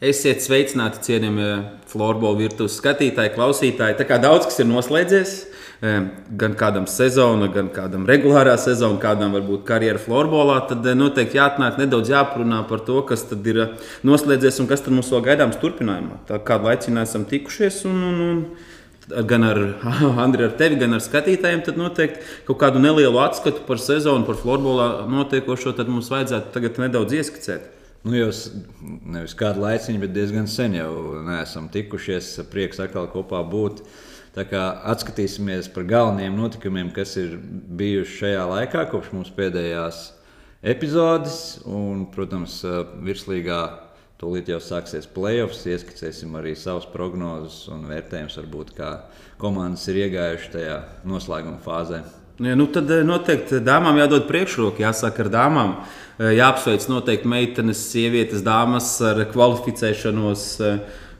Esiet sveicināti, cienījamie florbola virtuves skatītāji, klausītāji. Tā kā daudz kas ir noslēdzies, eh, gan kādam sezona, gan kādam regulārā sezona, kādam varbūt karjeras florbolā, tad eh, noteikti jāatnāk nedaudz jāparunā par to, kas tad ir eh, noslēdzies un kas tad mums vēl gaidāms turpinājumā. Tā kādu laiku esam tikušies. Un, un, un, gan ar Andriu, ar tevi, gan ar skatītājiem, tad noteikti kaut kādu nelielu atskatu par sezonu, par florbolā notiekošo, tad mums vajadzētu tagad nedaudz ieskicēt. Nu, jau nevis kādu laiciņu, bet diezgan sen jau neesam tikušies. Prieks atkal kopā būt. Tā kā atskatīsimies par galvenajiem notikumiem, kas ir bijuši šajā laikā, kopš mūsu pēdējās epizodes. Un, protams, virslīgā tūlīt jau sāksies playoffs. Ieskicēsim arī savas prognozes un vērtējumus, varbūt kā komandas ir iegājušas tajā noslēguma fāzē. Ja, nu tad noteikti dāmām jādod priekšroka, jāsāk ar dāmām. Jāapsveic noteikti meitenes, sievietes, dāmas ar kvalificēšanos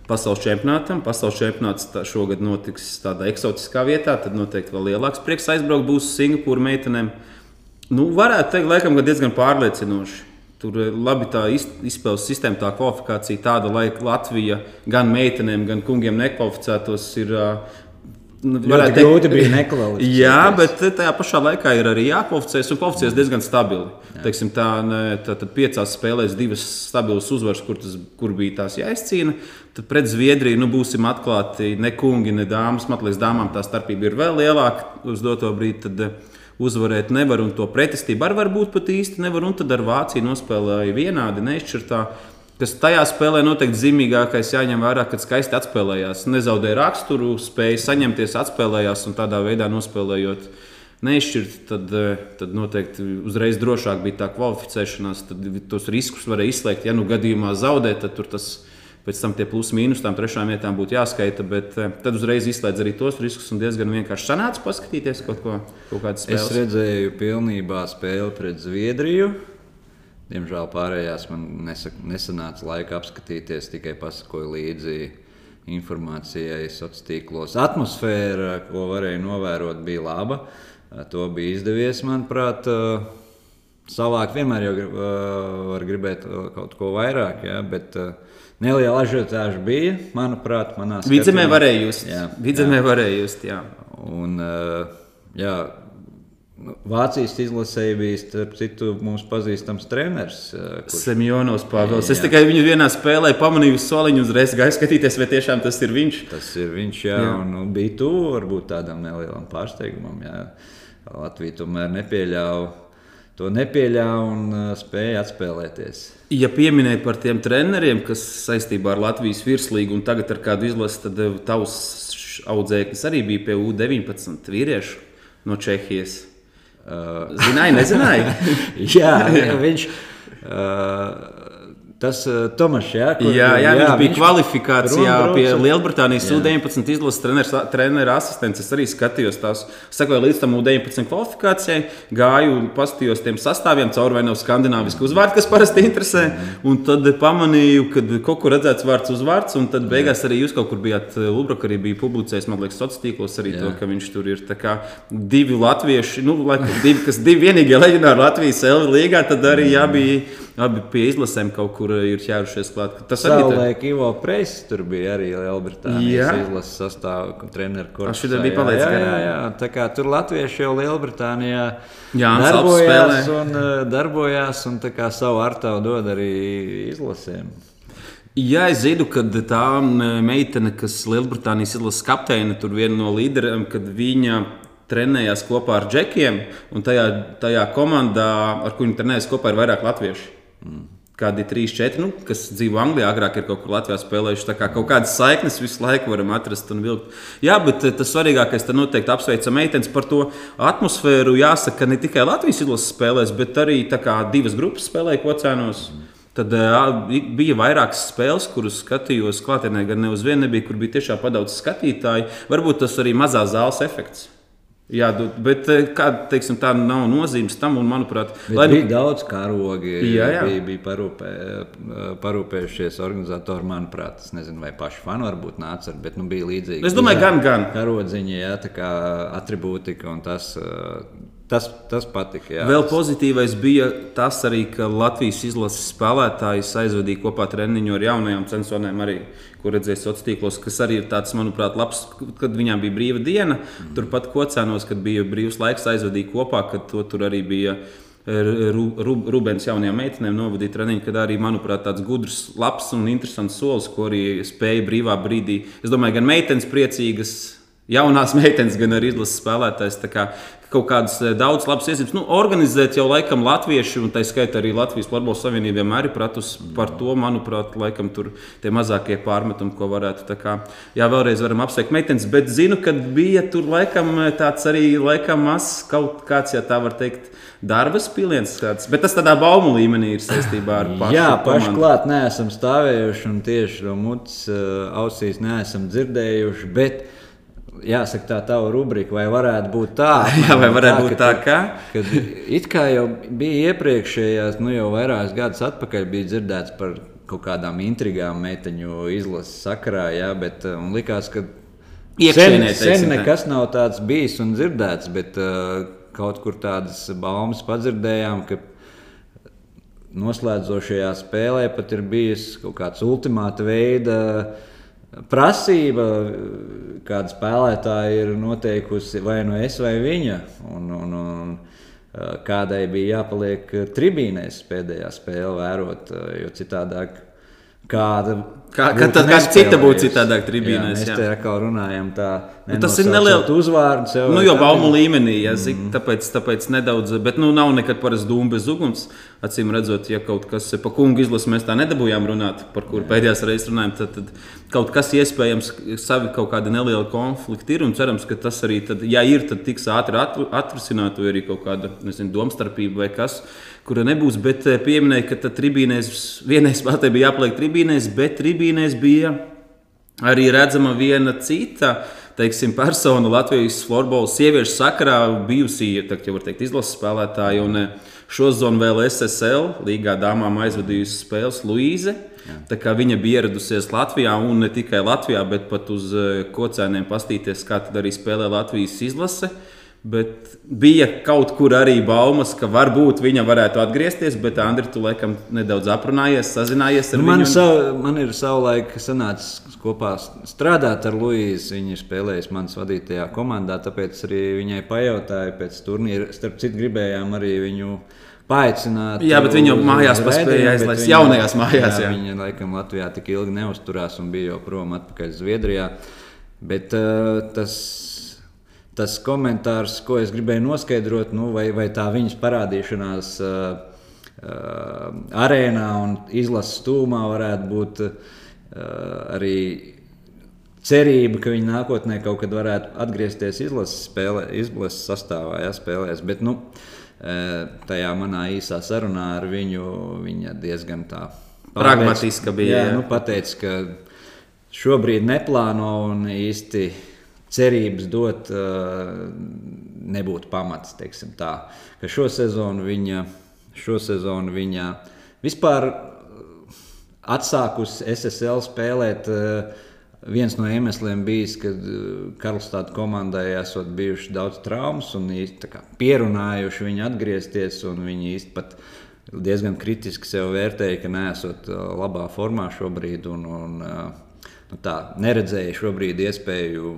pasaules čempionātam. Pasaules čempionāts šogad notiks tādā eksotiskā vietā, tad noteikti vēl lielāks prieks aizbraukt būs Singapūra meitenēm. Nu, varētu teikt, laikam, diezgan pārliecinoši. Tur labi tā izspēles sistēma, tā kvalifikācija tāda, lai Latvija gan meitenēm, gan kungiem nekvalificētos ir varētu teikt, grūti bija nekvalificēties. Jā, bet tajā pašā laikā ir arī jākvalificējas un kvalificējas diezgan stabili. Jā. Teiksim, tā, tā, tad piecās spēlēs divas stabilas uzvaras, kur, tas, kur bija tās jāizcīna. Tad pret Zviedriju nu, būsim atklāti ne kungi, ne dāmas. Man liekas, dāmām tā starpība ir vēl lielāka uz doto brīdi. Tad, eh, Uzvarēt nevar, un to pretestību arī varbūt pat īsti nevar. Un tad ar Vāciju nospēlēja vienādi, neizšķirtā kas tajā spēlē noteikti zīmīgākais jāņem vērā, kad skaisti atspēlējās. Nezaudēja raksturu, spēja saņemties, atspēlējās un tādā veidā nospēlējot. Neizšķirt, tad, eh, tad noteikti uzreiz drošāk bija tā kvalificēšanās. Tad tos riskus varēja izslēgt. Ja nu gadījumā zaudēt, tad tur tas pēc tam tie plus mīnus tam trešām vietām būtu jāskaita. Bet eh, tad uzreiz izslēdz arī tos riskus un diezgan vienkārši sanāca paskatīties kaut ko tādu. Es redzēju pilnībā spēli pret Zviedriju. Diemžēl pārējās man nesak, nesanāca laika apskatīties, tikai pasakoju līdzi informācijai sociālos tīklos. Atmosfēra, ko varēja novērot, bija laba. To bija izdevies, manuprāt, savākt. Vienmēr jau var gribēt kaut ko vairāk, ja, bet neliela ažiotāža bija, manuprāt, manā skatījumā. Vidzemē varēja just. Jā, Vidzemē jā. varēja just, jā. Un, jā, Vācijas izlasēji bija starp citu mūsu pazīstams treneris. Kurš... Semjonovs Pāvils. Es tikai viņu vienā spēlē pamanīju uz soliņu, uzreiz gāju skatīties, vai tiešām tas ir viņš. Tas ir viņš, jā, jā. un nu, bija tuvu varbūt tādam nelielam pārsteigumam. Jā. Latvija tomēr nepieļāva. To nepieļāva un uh, spēja atspēlēties. Ja pieminēji par tiem treneriem, kas saistībā ar Latvijas virslīgu un tagad ar kādu izlasi, tad tavs audzēknis arī bija pie U-19 vīriešu no Čehijas. Uh, Zināji, nezināji? jā, viņš. Uh, Tas uh, Tomašs, jā, kur, jā, jā, jā, viņš bija viņš kvalifikācijā pie Lielbritānijas U-19 izlases treneris, treneris asistents. Es arī skatījos tās, sekoju līdz tam U-19 kvalifikācijai, gāju un paskatījos tiem sastāviem, caur vai nav skandināvisku uzvārdu, kas parasti interesē. Un tad pamanīju, ka kaut kur redzēts vārds uzvārds, un tad beigās arī jūs kaut kur bijāt, uh, Lubraka arī bija publicējis, man liekas, sociālos tīklos arī jā. to, ka viņš tur ir divi latvieši, nu, divi, kas divi vienīgie leģendāri Latvijas Elvi līgā, tad arī jābija abi pie izlasēm kaut kur ir ķērušies klāt. Tas arī Savulaik Ivo Preis tur bija arī Lielbritānijas izlases sastāvā, treneru kursus. Viņš bija palicis jā, jā, jā. Tā kā tur latvieši jau Lielbritānijā jā, darbojās un, darbojās un tā kā savu artavu dod arī izlasēm. Jā, es zinu, ka tā meitene, kas Lielbritānijas izlases kapteine, tur viena no līderiem, kad viņa trenējās kopā ar džekiem, un tajā, tajā komandā, ar kuriem trenējas kopā, ir vairāk latviešu. Kādi ir 3, 4, nu, kas dzīvo Anglijā, agrāk ir kaut kur Latvijā spēlējuši. Tā kā kaut kādas saiknes visu laiku varam atrast un vilkt. Jā, bet eh, tas svarīgākais ir noteikti apsveicam meitenes par to atmosfēru. Jāsaka, ne tikai Latvijas izlases spēlēs, bet arī divas grupas spēlēja kocēnos. Mm. Tad uh, bija vairākas spēles, kuras skatījos klātienē, gan ne uz vienu nebija, kur bija tiešām padaudz skatītāji. Varbūt tas arī mazā zāles efekts. Jā, bet eh, kā, teiksim, tā nav nozīmes tam, un, manuprāt, lai, bija daudz karogi. Jā, jā. bija, bija parūpē, parūpējušies organizatori. Manuprāt, es nezinu, vai paši fani varbūt nāca bet nu, bija līdzīgi. Es domāju, gan, gan. Karodziņi, jā, tā kā atribūtika un tas. Tas, tas patika. Jā. Vēl pozitīvais bija tas arī, ka Latvijas izlases spēlētājs aizvadīja kopā treniņu ar jaunajām censoriem, arī, kur redzēja sociālos tīklos, kas arī ir tāds, manuprāt, labs, kad viņām bija brīva diena. Mm. Turpat Kocēnos, kad bija brīvs laiks, aizvadīja kopā, kad to tur arī bija. Rubens jaunajām meitenēm novadīja treniņu, kad arī, manuprāt, tāds gudrs, labs un interesants solis, ko arī spēja brīvā brīdī. Es domāju, gan meitenes priecīgas, jaunās meitenes, gan arī izlases spēlētājs kaut kādas eh, daudz labas iezīmes. Nu, organizēt jau laikam latvieši, un tā skaitā arī Latvijas Futbola Savienība vienmēr ir pratusi par to, manuprāt, laikam tur tie mazākie pārmetumi, ko varētu. Tā kā, jā, vēlreiz varam apsveikt meitenes, bet zinu, ka bija tur laikam tāds arī laikam mazs kaut kāds, ja tā var teikt. Darba spīliens, tāds, bet tas tādā baumu līmenī ir saistībā ar pašu. Jā, paši klāt neesam stāvējuši un tieši no mutes uh, ausīs neesam dzirdējuši. Bet uh, jāsaka, tā tava rubrika, vai varētu būt tā, Jā, vai varētu tā, būt tā, ka, kad, it kā jau bija iepriekšējās, nu jau vairākus gadus atpakaļ bija dzirdēts par kaut kādām intrigām meiteņu izlases sakarā, jā, bet um, likās, ka sen, sen nekas nav tāds bijis un dzirdēts, bet uh, kaut kur tādas baumas padzirdējām, ka noslēdzošajā spēlē pat ir bijis kaut kāds ultimāta veida uh, prasība, kāda spēlētāja ir noteikusi vai nu es vai viņa. Un, un, un, kādai bija jāpaliek tribīnēs pēdējā spēlē, vērot, jo citādāk kāda. Kā, kā tad kāds cita būtu citādāk tribīnēs? Jā, mēs jā. te atkal runājam tā. Nu, tas ir neliels uzvārds. Jau, nu, jau baumu līmenī, ja, mm. tāpēc, tāpēc nedaudz, bet nu, nav nekad parasti dūmu bez uguns. Acīm redzot, ja kaut kas par kungu izlasi mēs tā nedabūjām runāt, par kuru pēdējās reizes runājām, tad, tad kaut kas iespējams, savi kaut kāda neliela konflikta ir un cerams, ka tas arī, tad, ja ir, tad tiks ātri atrisināt, vai arī kaut kāda, nezinu, domstarpība vai kas kura nebūs. Bet eh, pieminēja, ka tribīnēs vienai spēlētāji bija jāpaliek tribīnēs, bet tribīnēs bija arī redzama viena cita. Teiksim, persona Latvijas florbola sieviešu sakarā bijusī, tā jau var teikt, izlases spēlētāja. Un eh, šo zonu vēl SSL līgā dāmām aizvadījusi spēles Luīze. Viņa bija ieradusies Latvijā, un ne tikai Latvijā, bet pat uz eh, kocēniem pastīties, kā arī spēlē Latvijas izlase. Uh, Bet bija kaut kur arī baumas, ka varbūt viņa varētu atgriezties, bet Andri, tu laikam nedaudz aprunājies, sazinājies ar nu, man viņu. Savu, man ir savulaik sanācis kopā strādāt ar Luīsu. Viņa ir spēlējusi manas vadītajā komandā, tāpēc arī viņai pajautāju pēc turnīra. Starp citu, gribējām arī viņu paaicināt. Jā, bet viņa mājās paspēja aizlaist viņa, jaunajās mājās. Jā, jā. Viņa laikam Latvijā tik ilgi neusturās un bija jau prom atpakaļ Zviedrijā. Bet uh, tas tas komentārs, ko es gribēju noskaidrot, nu, vai, vai tā viņas parādīšanās uh, uh, arēnā un izlases stūmā varētu būt uh, arī cerība, ka viņi nākotnē kaut kad varētu atgriezties izlases, spēlē, izlases sastāvā, ja spēlēs. Bet, nu, uh, tajā manā īsā sarunā ar viņu viņa diezgan tā pragmatiska bija. Jā, jā. Nu, pateica, ka šobrīd neplāno un īsti cerības dot, nebūtu pamats. Ka šo sezonu viņa, šo sezonu viņa vispār atsākusi SSL spēlēt. Viens no iemesliem bijis, ka Karlstāda komandai esot bijuši daudz traumas un īsti pierunājuši viņu atgriezties. Viņi īsti pat diezgan kritiski sev vērtēja, ka neesot labā formā šobrīd un, un nu, tā, neredzēja šobrīd iespēju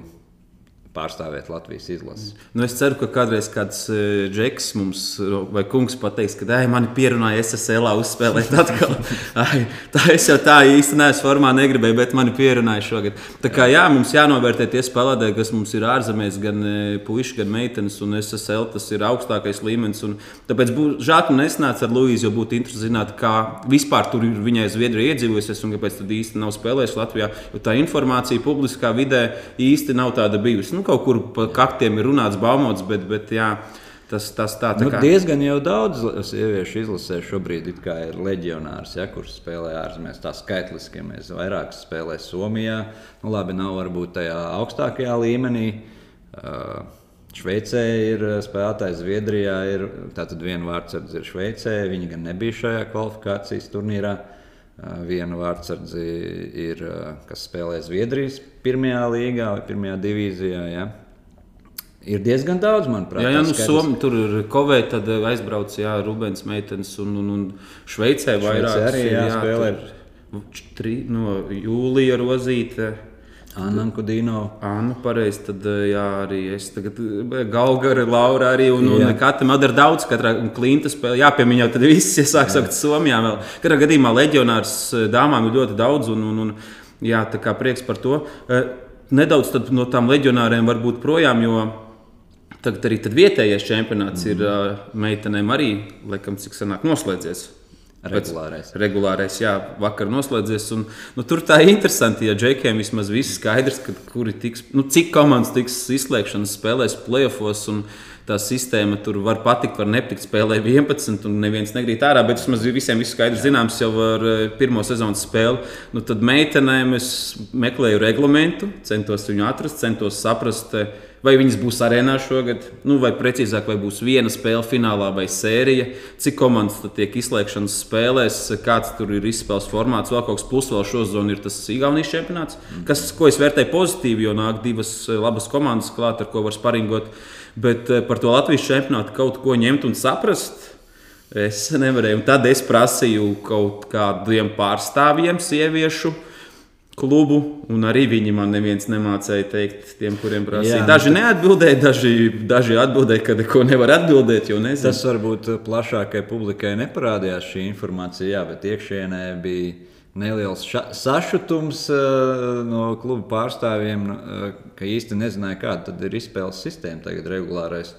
pārstāvēt Latvijas izlasi. Nu, es ceru, ka kādreiz kāds uh, džeks mums vai kungs pateiks, ka ai, mani pierunāja SSL uzspēlēt atkal. ai, tā es jau tā īsti neesmu formā, negribēju, bet mani pierunāja šogad. Tā kā jā, mums jānovērtē tie spēlētāji, kas mums ir ārzemēs, gan uh, puiši, gan meitenes, un SSL tas ir augstākais līmenis. Tāpēc žēl, ka nesnāca ar Luīzu, jo būtu interesanti zināt, kā vispār tur ir viņai Zviedrija iedzīvojusies un kāpēc tad īsti nav spēlējusi Latvijā. Jo tā informācija publiskā vidē īsti nav tāda bijusi. Nu, nu, kaut kur pa kaktiem ir runāts, baumots, bet, bet jā, tas, tas tā, tā nu, kā... diezgan jau daudz sieviešu izlasē šobrīd ir leģionārs, ja, kurš spēlē ārzemēs. Tā skaitliski, ja mēs vairāk spēlējam Somijā, nu labi, nav varbūt tajā augstākajā līmenī. Uh, Šveicē ir spēlētājs, Zviedrijā ir tātad viena vārdsardze ir Šveicē. Viņa gan nebija šajā kvalifikācijas turnīrā. Viena vārdsardze ir, kas spēlē Zviedrijas pirmajā līgā vai pirmajā divīzijā. Ja? Ir diezgan daudz, manuprāt. Jā, jā nu. Somija tur ir Kovē, tad eh, aizbrauc, jā, Rubens meitenes un, un, un Šveicē vairāk. arī, jā, spēlē. Tri, no Jūlija Rozīte. Anna Kudino. Anna, pareizi, tad eh, jā, arī es tagad eh, Gaugara, Laura arī, un, un Jā. katram ir daudz, katrā un Klinta spēlē, jāpiemiņ jau tad viss, ja sāk saukt Somijā vēl. Katrā gadījumā leģionārs dāmām ir ļoti daudz, un, un, un jā, tā kā prieks par to. Eh, Nedaudz no tām leģionāriem var būt projām, jo tagad arī vietējais čempionāts ir eh, meitenēm arī, laikam, cik sanāk noslēdzies. Regulārais. Regulārais, jā, vakar noslēdzies. Un, nu, tur tā ir interesanti, ja džekiem vismaz viss skaidrs, ka, kuri tiks, nu, cik komandas tiks izslēgšanas spēlēs, playoffs. un Tā sistēma tur var patikt, var nepatikt. Spēlē 11, un neviens negrib ārā. Bet vismaz visiem viss skaidrs zināms jau ar eh, pirmo sezonas spēli. Nu, tad meitenēm es meklēju reglamentu, centos viņu atrast, centos saprast, eh, vai viņas būs arēnā šogad, nu, vai precīzāk, vai būs viena spēle finālā vai sērija, cik komandas tiek izslēgšanas spēlēs, kāds tur ir izspēles formāts. Vēl kaut kas plus vēl šo zonu ir tas Igaunijas čempionāts, kas, ko es vērtēju pozitīvi, jo nāk divas eh, labas komandas klāt, ar ko var sparingot. Bet eh, par to Latvijas čempionātu kaut ko ņemt un saprast. Es nevarēju. Un tad es prasīju kaut kādiem pārstāvjiem, sieviešu klubu, un arī viņi man neviens nemācīja teikt, tiem, kuriem prasīja. Jā, daži nu, neatbildēja, daži, daži atbildēja, ka neko nevar atbildēt. Tas varbūt plašākai publikai neparādījās šī informācija, jā, bet iekšienē bija neliels sašutums uh, no kluba pārstāvjiem, uh, ka īsti nezināja, kāda tad ir izspēles sistēma tagad regulārais.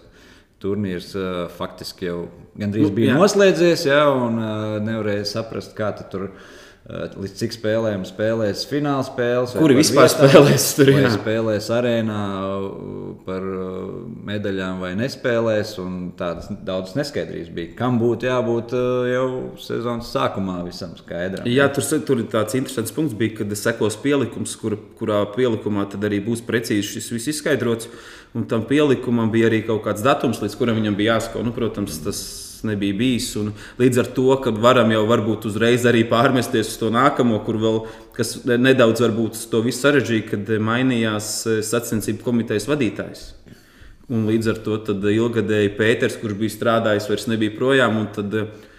Turnīrs uh, faktiski jau gandrīz Nu, bija jā. noslēdzies, jā, un uh, nevarēja saprast, kā tur uh, līdz cik spēlēm spēlēs fināla spēles. Kuri vispār vietām, spēlēs tur, jā. spēlēs arēnā par medaļām vai nespēlēs. Tādas daudzas neskaidrības bija. Kam būtu jābūt jau sezonas sākumā visam skaidram? Jā, tur, tur ir tāds interesants punkts, bija, kad sekos pielikums, kur, kurā pielikumā tad arī būs precīzi šis viss izskaidrots. Un tam pielikumam bija arī kaut kāds datums, līdz kuram viņam bija jāsako. Nu, protams, tas nebija bijis. Un līdz ar to, ka varam jau varbūt uzreiz arī pārmesties uz to nākamo, kur vēl kas nedaudz varbūt to visu sarežģīja, kad mainījās eh, sacensību komitejas vadītājs. Un līdz ar to ilgadēji Pēters, kurš bija strādājis, vairs nebija projām. tad, eh,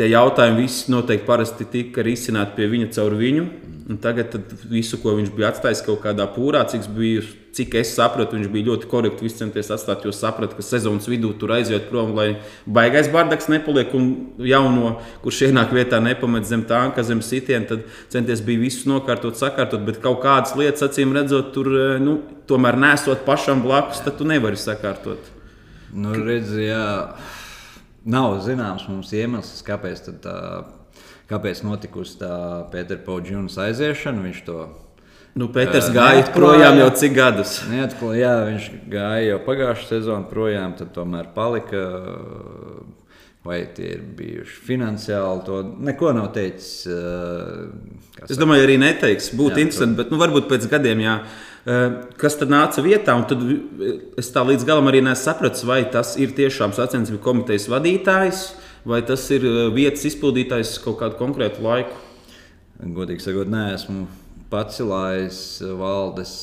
Tie jautājumi visi noteikti parasti tika risināti pie viņa caur viņu. Un tagad visu, ko viņš bija atstājis kaut kādā pūrā, cik, biju, cik es sapratu, viņš bija ļoti korekti visu centies atstāt. Jo sapratu, ka sezonas vidū tur aiziet prom, lai baigais bardaks nepaliek un jauno, kurš ienāk vietā, nepamet zem tānka, zem sitiena. Tad centies bija visu nokārtot, sakārtot, bet kaut kādas lietas, acīm redzot, tur eh, nu, tomēr nesot pašam blakus, tad tu nevari sakārtot. Nu, redzi, jā, nav zināms mums iemesls, kāpēc, tā, kāpēc notikusi tā Pētera Paudžunas aiziešana. Viņš to Nu, Pēters Eh, gāja projām jau cik gadus. neatklāja. Jā, viņš gāja jau pagājušā sezonā projām, tad tomēr palika. Vai tie ir bijuši finansiāli, to neko nav teicis. kā Es domāju, arī neteiks. Būtu interesanti, bet nu, varbūt pēc gadiem, jā, Eh, kas tad nāca vietā. un Tad eh, es tā līdz galam arī nesapratu, vai tas ir tiešām sacensību komitejas vadītājs, vai tas ir eh, vietas izpildītājs kaut kādu konkrētu laiku. Godīgi sakot, neesmu pats lājis valdes.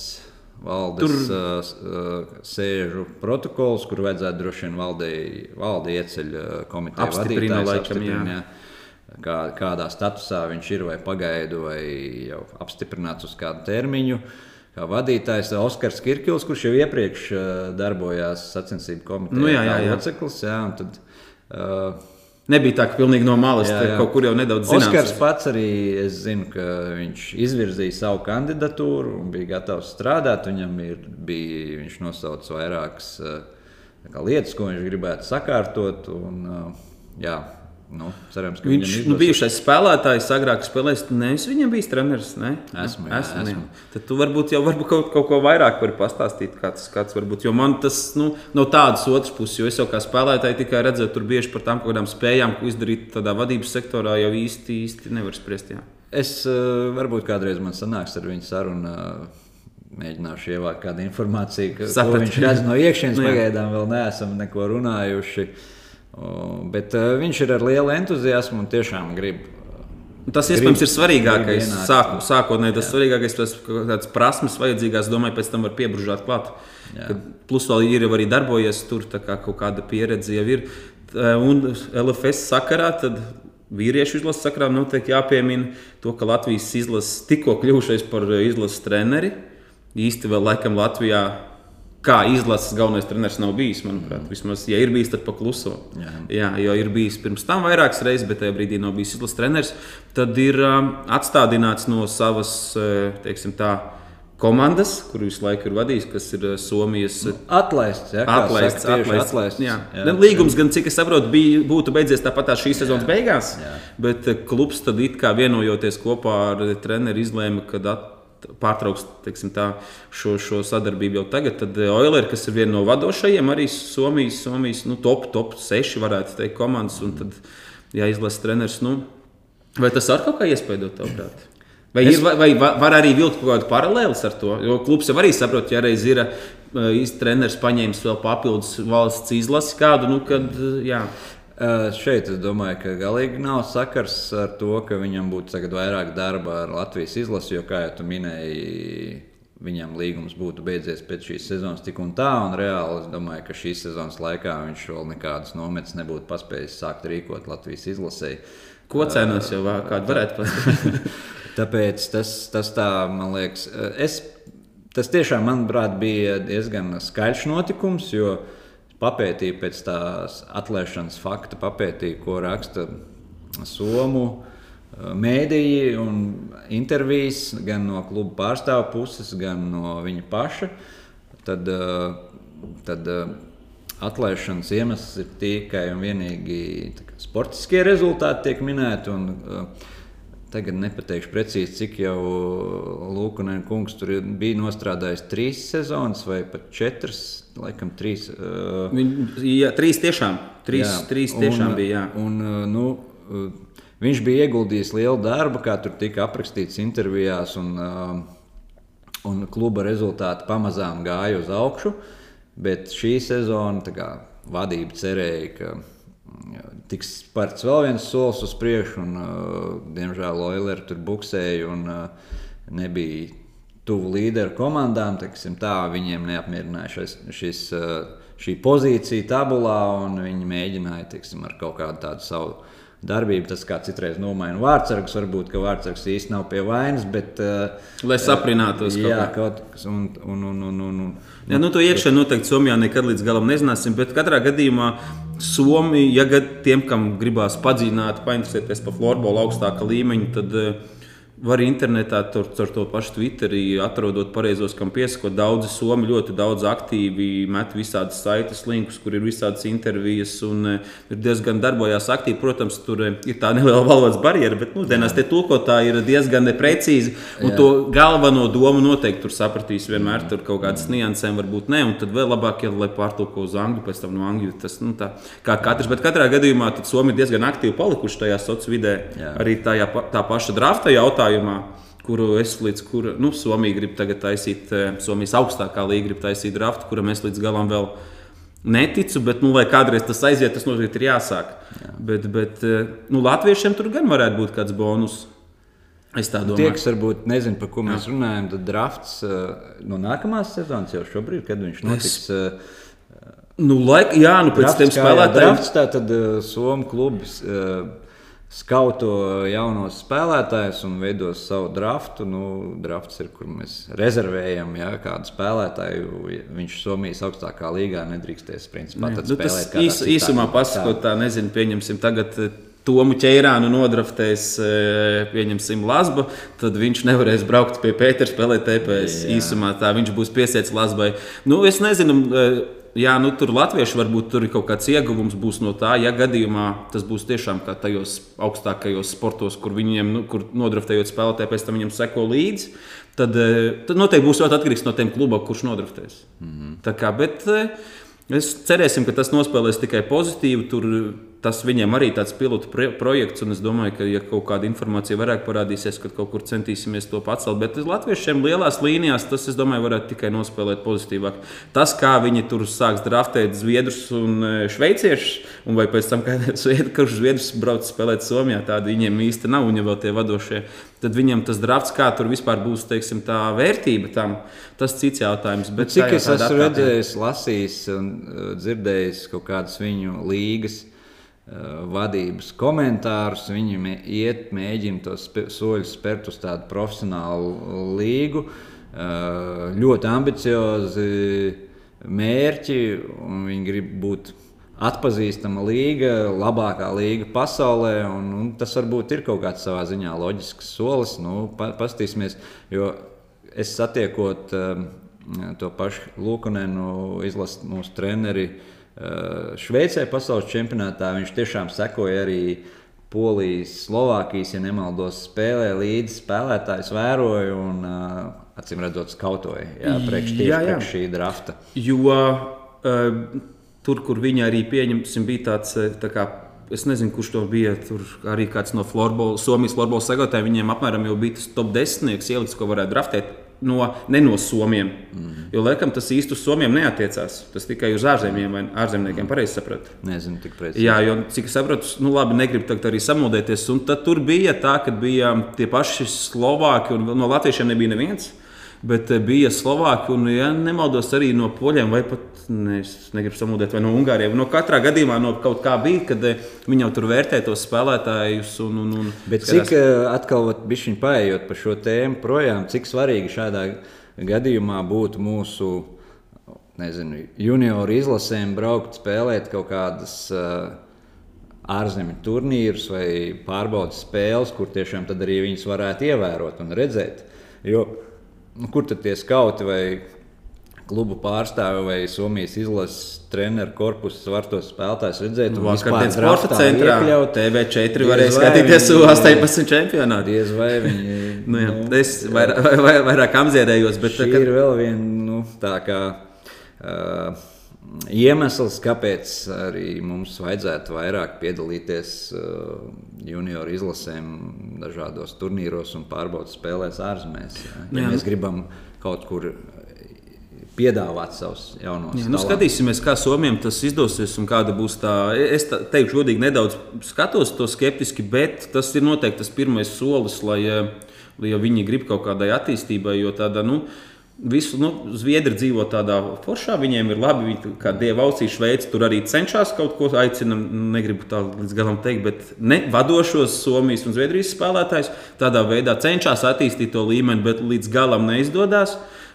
Valdes Tur- uh, uh, sēžu protokols, kur vajadzētu droši vien valdei, valde ieceļ uh, komiteju jā. Kā, kādā statusā viņš ir, vai pagaidu, vai jau apstiprināts uz kādu termiņu. Kā vadītājs Oskars Kirkils, kurš jau iepriekš uh, darbojās sacensību komitejā, Nu, jā, jā, jā. loceklis. Jā, tad, uh, Nebija tā, ka pilnīgi no malas Jā, jā. kaut kur jau nedaudz zināms. Oskars pats arī es zinu, ka viņš izvirzīja savu kandidatūru un bija gatavs strādāt. Viņam ir, bija, viņš nosauca vairākas eh, lietas, ko viņš gribētu sakārtot. Un, eh, jā, nu, cerams, ka Viņš viņam nu, bijušais spēlētājs, agrāk spēlējis. Nē, es viņam biju treneris. Ne? Esmu, jā, esmu, jā. esmu. Tad tu varbūt jau varbūt kaut, kaut ko vairāk vari pastāstīt. Kāds, kāds varbūt, jo man tas nu, no tādas otras puses, jo es jau kā spēlētāji tikai redzēju, tur bieži par tām kaut kādām spējām, ko izdarīt tādā vadības sektorā, jau īsti, īsti nevar spriest. Jā. Es eh, varbūt kādreiz man sanāks ar viņu sarunu. eh, Mēģināšu ievākt kādu informāciju, ka, ko Sapratu. viņš redz no iekšienes. Nu, jā. Pagaidām vēl neesam neko runājuši. O, Bet uh, viņš ir ar lielu entuziasmu un tiešām grib uh, Tas iespējams ir svarīgākais. Sāku, sākotnēji tas svarīgākais, tas kādas prasmes vajadzīgās, domāju, pēc tam var piebrūžāt klāt. Jā. Plus vēl ir arī darbojies tur, tā kā kaut kāda pieredze jau ir. Tā, Un LFS sakarā tad vīriešu izlases sakarā noteikti jāpiemina to, ka Latvijas izlases tikko kļuvušais par izlases treneri. Īsti vēl laikam Latvijā. Kā izlases galvenais treneris nav bijis, manuprāt, vismaz, ja ir bijis, tad pakluso. Jā. Jā, jo ir bijis pirms tam vairākas reizes, bet tajā brīdī nav bijis izlases treneris. Tad ir um, atstādināts no savas eh, teiksim, tā, komandas, kur visu laiku ir vadījis, kas ir eh, Somijas. eh, Atlaists, ja, kā Atlaists, saka, atlaists. atlaists. Jā. Jā. Jā. Līgums, gan cik es saprotu, bija, būtu beidzies tāpat tā šīs sezonas beigās. Jā. Bet klubs tad it kā vienojoties kopā ar treneru izlēma, ka at- pārtrauks teiksim, tā, šo, šo sadarbību jau tagad. Tad Oilers, kas ir viena no vadošajiem, arī Somijas, Somijas nu, top, top 6 varētu teikt komandas, un tad jāizlasa treneris. Nu, vai tas ar kaut kā iespējot tavuprāt? Vai, Es- ir, vai, vai va- var arī vilkt kaut kādu paralēli ar to? Jo klubs jau arī saprot, ja reiz ir uh, īsts treneris paņēmis vēl papildus valsts izlasi kādu, nu, kad, uh, jā, šeit es domāju, ka galīgi nav sakars ar to, ka viņam būtu vairāk darba ar Latvijas izlasi, jo, kā jau minēji, viņam līgums būtu beidzies pēc šīs sezonas tik un tā, un reāli es domāju, ka šīs sezonas laikā viņš vēl nekādas nometnes nebūtu paspējis sākt rīkot Latvijas izlasēji. ko cenas jau vā- kādu varētu pateikt. Tāpēc tas, tas tā, man liekas, es, tas tiešām, manuprāt, bija diezgan skaļš notikums, jo papētīju pēc tās atlaišanas fakta, papētīju, ko raksta Somu eh, mēdīji un intervijas gan no kluba pārstāvu puses, gan no viņa paša. Tad, eh, tad eh, atlaišanas iemesls ir tikai un vienīgi sportiskie rezultāti tiek minēti. Un, Tagad nepateikšu precīzi, cik jau Lūkunēna kungs tur bija nostrādājis trīs sezonas vai pat četras, laikam trīs. Uh, Jā, trīs tiešām, trīs, Jā, trīs tiešām un, bija. Jā. Un, uh, nu, uh, viņš bija ieguldījis lielu darbu, kā tur tika aprakstīts intervijās, un, uh, un kluba rezultāti pamazām gāja uz augšu. Bet šī sezona kā, vadība cerēja, ka mm, tiks spērts vēl viens solis uz priekšu, un, uh, diemžēl, Oilers tur buksēja un uh, nebija tuvu līderu komandām. Teiksim, tā, viņiem neapmierināja šis, šis, uh, šī pozīcija tabulā, un viņi mēģināja teiksim, ar kaut kādu tādu savu darbību. Tas kā citreiz nomaina vārdsargus, varbūt ka vārdsargs īsti nav pie vainas, bet. Uh, Lai saprinātos Jā, kaut kas un, un, un, un, un, un. Jā, nu, to iekšā noteikti Somijā nekad līdz galam nezināsim, bet katrā gadījumā Somija, ja tiem, kam gribās padziļināt, painteresēties par floorbola augstāka līmeņa, tad eh, var internetā tur, tur to pašu Twitterī atrodot pareizos, kam piesakot. Daudzi Somi ļoti daudz aktīvi met visādas saites linkus, kur ir visādas intervijas un eh, ir diezgan darbojās aktīvi. Protams, tur eh, ir tā neliela valodas barjera, bet mūsdienās tie tulkotāji ir diezgan precīzi. Un Jā. to galveno domu noteikti tur sapratīs. Vienmēr tur kaut kādas niansēm varbūt ne. Un tad vēl labāk, ja lai pārtulko uz angļu, pēc tam no angļu. Tas nu, tā, kā katrs. Bet katrā gadījumā Somija ir diezgan aktīvi palikuši tajā sociālajā vidē. Jā. Arī tajā, tā paša drafta jautājumā. Kuru es līdz kura, nu, Somija grib tagad taisīt, eh, Somijas augstākā līnija grib taisīt draftu, kuram es līdz galam vēl neticu, bet, nu, lai kādreiz tas aiziet, tas noteikti ir jāsāk. Jā. Bet, bet eh, nu, Latviešiem tur gan varētu būt kāds bonus. Es tā Tie, domāju. kas varbūt nezina, par ko mēs runājam, tad drafts uh, no nākamās sezonas jau šobrīd, kad viņš notiks. Uh, Nu, laik, jā, nu pēc tam spēlētājiem. Drafts, tā tad uh, Somu klubs uh, skauto jaunos spēlētājus un veidos savu draftu. Nu, drafts ir, kur mēs rezervējam ja, kādu spēlētāju. Viņš Somijas augstākā līgā nedrīkstēs principā, Nu, spēlēt. īs, īsumā pasakot, tā nezinu, pieņemsim tagad. eh, Tomu ķērānu nodraftēs, eh, pieņemsim, Lasbu, tad viņš nevarēs braukt pie Pētera spēlēt TPS. Jā. Īsumā tā viņš būs piesiets Lasbai. Nu, es nezinu, eh, jā, nu, tur latvieši varbūt tur ir kaut kāds ieguvums no tā, ja gadījumā tas būs tiešām kā tajos augstākajos sportos, kur viņiem, nu, kur nodraftējot spēlētāju, pēc tam viņam seko līdzi. Tad, eh, tad noteikti būs ļoti atkarīgs no tiem klubiem, kurš nodraftēs. Mm -hmm. Tā kā, bet, eh, Es cerēsim, ka tas nospēlēs tikai pozitīvi. Tur tas viņiem arī tāds pilotu projekts, un es domāju, ka, ja kaut kāda informācija vairāk parādīsies, kad kaut kur centīsimies to pacelt, bet latviešiem lielās līnijās tas, es domāju, varētu tikai nospēlēt pozitīvāk. Tas, kā viņi tur sāks draftēt zviedrus un e, šveiciešus, un vai pēc tam, kurš zviedrs brauc spēlēt Somijā, tādi viņiem īsti nav, un ja vēl tie vadošie, tad viņam tas drafts, kā tur vispār būs teiksim, tā vērtība tam, tas cits jautājums. Bet, cik es esmu redzējis, lasījis un uh, dzirdējis kaut kādas viņu līgas vadības komentārus. Viņi iet, mēģina tos soļus spērt uz tādu profesionālu līgu. Eh, ļoti ambiciozi mērķi, un viņi grib būt atpazīstama līga, labākā līga pasaulē. Un, un tas varbūt ir kaut kāds savā ziņā loģisks solis. Nu, pa, pastīsimies, jo es satiekot um, to pašu Lukunenu, izlasu mūsu treneri. Uh, Eh, Šveicē pasaules čempionātā viņš tiešām sekoja arī Polijas, Slovākijas, ja nemaldos, spēlē līdzi spēlētājs, vēroja un uh, acīm redzot, skautoja jā, priekš, tieši jā, jā. priekš šī drafta. Jo uh, tur, kur viņi arī pieņemsim, bija tāds. Tā kā, Es nezinu, kurš to bija. Tur arī kāds no florbola, Somijas florbola sagotājiem. Viņiem apmēram jau bija tas top desmitnieks ielikts, ko varētu draftēt no, ne no somiem. Mm. Jo, laikam, tas īsti uz somiem neatiecās. Tas tikai uz ārzemiem vai ārzemniekiem, pareizi sapratu. Nezinu, tik precīzi. Jā, jo, cik es sapratu, nu, labi, negribu tagad arī samodēties. Un tad tur bija tā, ka bija tie paši Slovāki un no Latviešiem nebija neviens. Bet eh, bija Slovāki un, ja nemaldos, arī no poļiem vai pat ne, negribu samudēt, vai no Ungāriem. No katrā gadījumā no kaut kā bija, kad eh, viņi jau tur vērtē tos spēlētājus. Un, un, un Bet skatās... cik eh, atkal bija paiet par šo tēmu projām, cik svarīgi šādā gadījumā būtu mūsu nezinu, junioru izlasēm braukt, spēlēt kaut kādas. Uh, ārzemju turnīrus vai pārbaudas spēles, kur tiešām arī viņas varētu ievērot un redzēt. Jo nu, kur tad tie skauti vai klubu pārstāvi vai Somijas izlases treneru korpusu var tos spēlētājus redzēt. Vakar dienas sporta centrā iekļaut. TV4 varēja skatīties uz 18 čempionātu. Diez vai viņi. nu, jā, nu, es vairāk, vairāk, vairāk amzierējos, bet tā kad... ir vēl viena nu, tā kā. Uh, iemesls, kāpēc arī mums vajadzētu vairāk piedalīties junioru izlasēm, dažādos turnīros un pārbaudas spēlēs ārzemēs. Ja, ja mēs gribam kaut kur piedāvāt savus jaunos. Jā, nu, skatīsimies, kā Somijam tas izdosies un kāda būs tā. Es tā, teikšu, godīgi, nedaudz skatos to skeptiski, bet tas ir noteikti tas pirmais solis, lai, lai ja viņi grib kaut kādai attīstībai, jo tāda. Nu, Visu, nu, Zviedri dzīvo tādā foršā, viņiem ir labi. Viņi kā dieva ausī Šveice tur arī cenšas kaut ko aicināt. Negribu tā līdz galam teikt, bet ne vadošos Somijas un Zviedrijas spēlētājus tādā veidā cenšas attīstīt to līmeni, bet līdz galam neizdodas.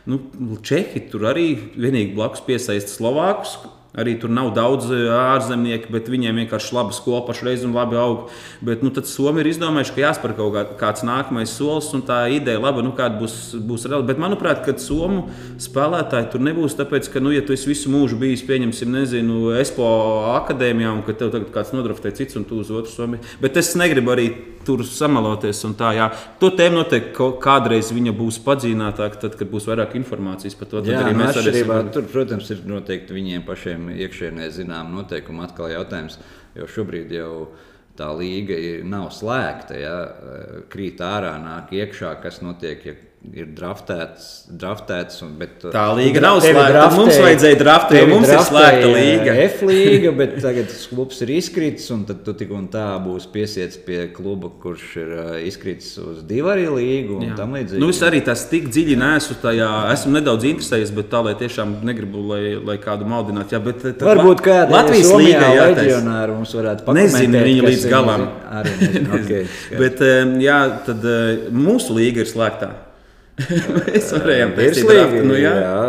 Nu, Čehi tur arī vienīgi blakus piesaista Slovākus, Arī tur nav daudz e, ārzemnieku, bet viņiem vienkārši laba skola pašreiz un labi aug. Bet nu, tad Somija ir izdomājuši, ka jāspēr kaut kā, kāds nākamais solis, un tā ideja laba, nu, kāda būs, būs reāla. Bet manuprāt, ka Somu spēlētāji tur nebūs, tāpēc, ka, nu, ja tu visu mūžu bijis, pieņemsim, nezinu, ESPO akadēmijā, un ka tev tagad kāds nodraftē cits un tu uz otru Somiju. Bet es negribu arī tur samaloties. Tā, jā. to tēmu noteikti kādreiz viņa būs padzīvinātāka, tad, kad būs vairāk informācijas par to. Tad jā, arī mēs arī esam... tur, protams, ir noteikti viņiem pašiem viņiem iekšienē zinām noteikumi. Atkal jautājums, jo šobrīd jau tā līga nav slēgta. Ja? Krīt ārā, nāk iekšā, kas notiek. Ja ir draftēts, draftēts un, bet, tā līga nav slēgta. Draftē, mums vajadzēja draftēt, jo mums ir slēgta līga. F līga, bet tagad klubs ir izkritis, un tad tu tik un tā būs piesiets pie kluba, kurš ir uh, izkritis uz divu arī līgu un Jā. tam līdzīgi. Nu, es arī tas tik dziļi neesmu tajā, esmu nedaudz interesējies, bet tā, lai tiešām negribu, lai, lai kādu maldinātu. Jā, bet tad, Varbūt kāda Latvijas līga leģionāri mums varētu pateikt. Nezinu viņa līdz galam. Arī nezinu. okay, bet, jā, tad mūsu līga ir slēgta. mēs varējām taisīt draftu. Nu, jā. Jā.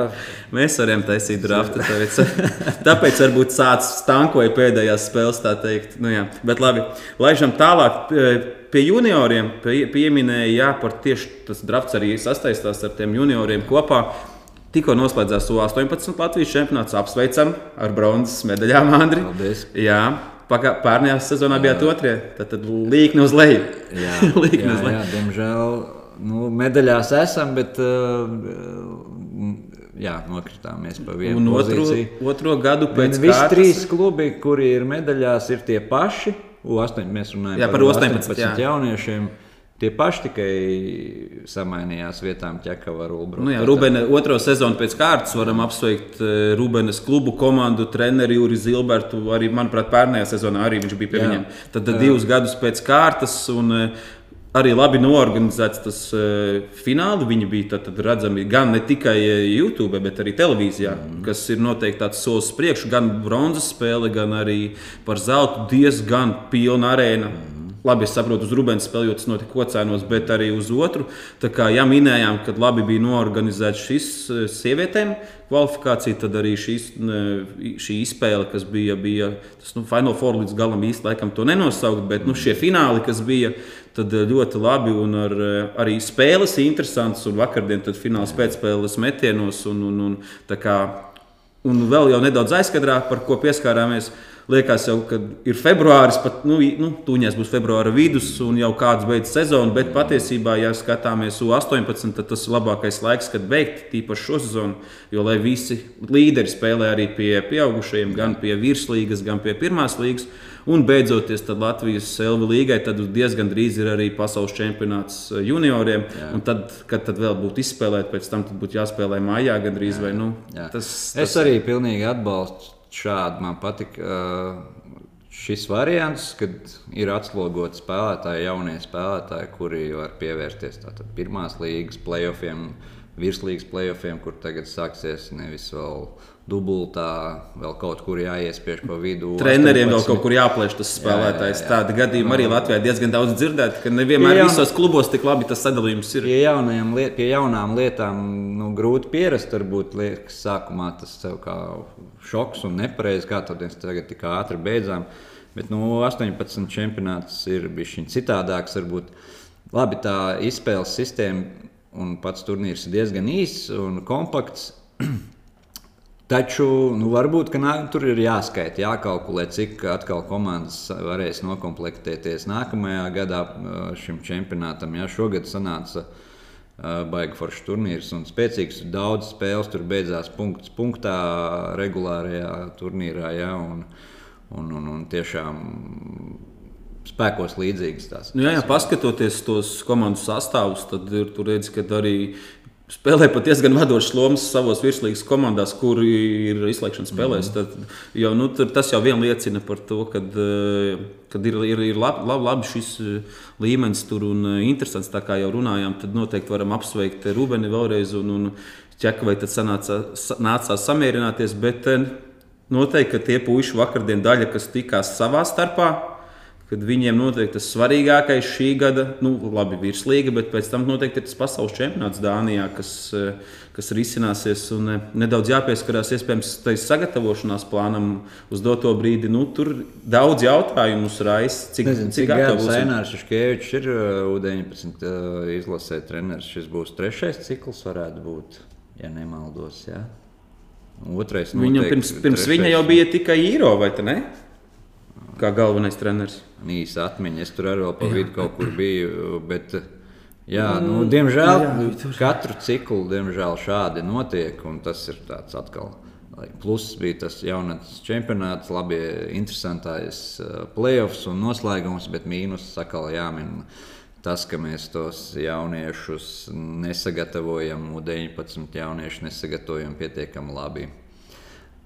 Mēs varējām taisīt draftu. Tāpēc, tāpēc varbūt sācis stankoja pēdējās spēles. Nu, jā. Bet labi, laižam tālāk. Pie junioriem pie, pieminēja, jā, par tieši tas drafts arī sastaistās ar tiem junioriem kopā. Tikko noslēdzās U-18 Latvijas čempionāts. Apsveicam ar bronzas medaļām, Andri. Paldies. Jā, Pērnējā sezonā bijāt otrie. Tad, tad līkni uz leju. Jā, līkni uz leju. Jā, diemžēl nu, medaļās esam, bet uh, jā, nokritāmies pa vienu Un otro, pozīciju. otro gadu pēc Visi kārtas- trīs klubi, kuri ir medaļās, ir tie paši. U8, mēs runājam Jā, par 18, jā. jauniešiem. Tie paši tikai samainījās vietām ķekava Ulbru. Nu, jā, Rubēna otro sezonu pēc kārtas varam apsveikt eh, Rūbenes klubu komandu, treneri Juri Zilbertu. Arī, manuprāt, pērnējā sezonā arī viņš bija pie Jā. viņiem. Tad jā. divus gadus pēc kārtas. Un, eh, Arī labi norganizēts tas uh, fināls. Viņi bija tad, tad redzami gan ne tikai eh, YouTube, bet arī televīzijā, mm. kas ir noteikti tāds solis priekšu. Gan bronzas spēle, gan arī par zeltu diezgan pilna arēna. Mm. Labi, es saprotu, uz Rūbēnas spēli, jo tas notika kocēnos, bet arī uz otru. Tā kā jā, minējām, ka labi bija norganizēts šis eh, sievietēm kvalifikācija, tad arī šīs, ne, šī izspēle, kas bija, bija tas nu, Final Four līdz galam īsti laikam to nenosaukt, bet nu, šie fināli, kas bija, tad eh, ļoti labi un ar, eh, arī spēles interesants. Un vakardien tad fināls pēcspēles metienos un, un, un, tā kā, un vēl jau nedaudz aizkadrā, par ko pieskārāmies. Liekas, jau, ka ir februāris, pat nu, nu, tūņās būs februāra vidus, un jau kāds beidz sezonu. Bet patiesībā, ja skatāmies uz 18, tad tas ir labākais laiks, kad beigt tīpaši šo sezonu. Jo lai visi līderi spēlē arī pie pieaugušajiem, gan pie virslīgas, gan pie pirmās līgas. Un beidzoties tad Latvijas Selva līgai, tad diezgan drīz ir arī pasaules čempionāts eh, junioriem. Un Tad, kad tad vēl būtu izspēlēts, pēc tam būtu jāspēlē mājā gandrīz. Vai, nu, Jā. tas, Es tas, arī pilnīgi atbalstu šādu. Man patīk uh, šis variants, kad ir atslogoti spēlētāji, jaunie spēlētāji, kuri var pievērsties pirmās līgas playoffiem, virslīgas playoffiem, kur tagad sāksies nevis vēl dubultā, vēl kaut kur jāiespiež pa vidu. Treneriem vēl 18. kaut kur jāplēš tas spēlētājs. Tādi gadījumi arī Latvijā diezgan daudz dzirdēt, ka nevienmēr Jā. visos klubos tik labi tas sadalījums ir. Pie, liet, pie jaunām lietām nu, grūti pierast. Varbūt liekas, sākumā tas tev kā šoks un nepareizi, kā tad mēs tagad tik ātri beidzām. Bet nu, 18 čempionāts ir bijis citādāks. Varbūt labi tā izspēles sistēma un pats turnīrs ir diezgan īss un kompakts. Taču nu, varbūt nā, tur ir jāskaita, jākalkulē, cik atkal komandas varēs noklāpties nākamajā gadā šim čempionātam. Jā, šogad sanāca baigi foršs turnīrs un spēcīgs. Daudz spēles tur beidzās punkts punktā, regulārajā turnīrā. Jā, un, un, un, un tiešām spēkos līdzīgas tās. Nu, jā, jā, paskatoties tos komandu sastāvus, tad ir, tur redz, ka arī spēlē pat diezgan vadošas lomas savos virslīgas komandās, kur ir izslēgšanas spēlēs. Mm. Tad, jau, nu, tur, tas jau vien liecina par to, ka ir, ir, ir labi, labi, labi šis eh, līmenis tur un eh, interesants. Tā kā jau runājām, tad noteikti varam apsveikt Rubeni vēlreiz un, un ķeka, vai tad sanāca, sa- nācās samierināties. Bet eh, noteikti, tie puiši vakardien daļa, kas tikās savā starpā, kad viņiem noteikti tas svarīgākais šī gada, nu, labi, virslīga, bet pēc tam noteikti ir tas pasaules čempionāts Dānijā, kas, eh, kas risināsies un eh, nedaudz jāpieskarās iespējams tai sagatavošanās plānam uz doto brīdi. Nu, tur daudz jautājumu raisa, cik, Nezinu, cik cik būsim. Ainārs Škēvičs ir uh, U19 uh, izlasē treneris. Šis būs trešais cikls, varētu būt, ja nemaldos. Jā. Otrais Viņam noteikti pirms, pirms trešais. viņa jau bija tikai īro, vai ne? Kā galvenais treneris. īsa atmiņa. Es tur arī vēl pa vidu kaut kur biju. Bet, jā, nu, diemžēl jā, katru ciklu diemžēl šādi notiek. un Tas ir tāds atkal. lai Pluss bija tas jaunatnes čempionāts, labi, interesantais uh, playoffs un noslēgums, bet mīnus atkal jāmin tas, ka mēs tos jauniešus nesagatavojam, U-19 jauniešu nesagatavojam pietiekami labi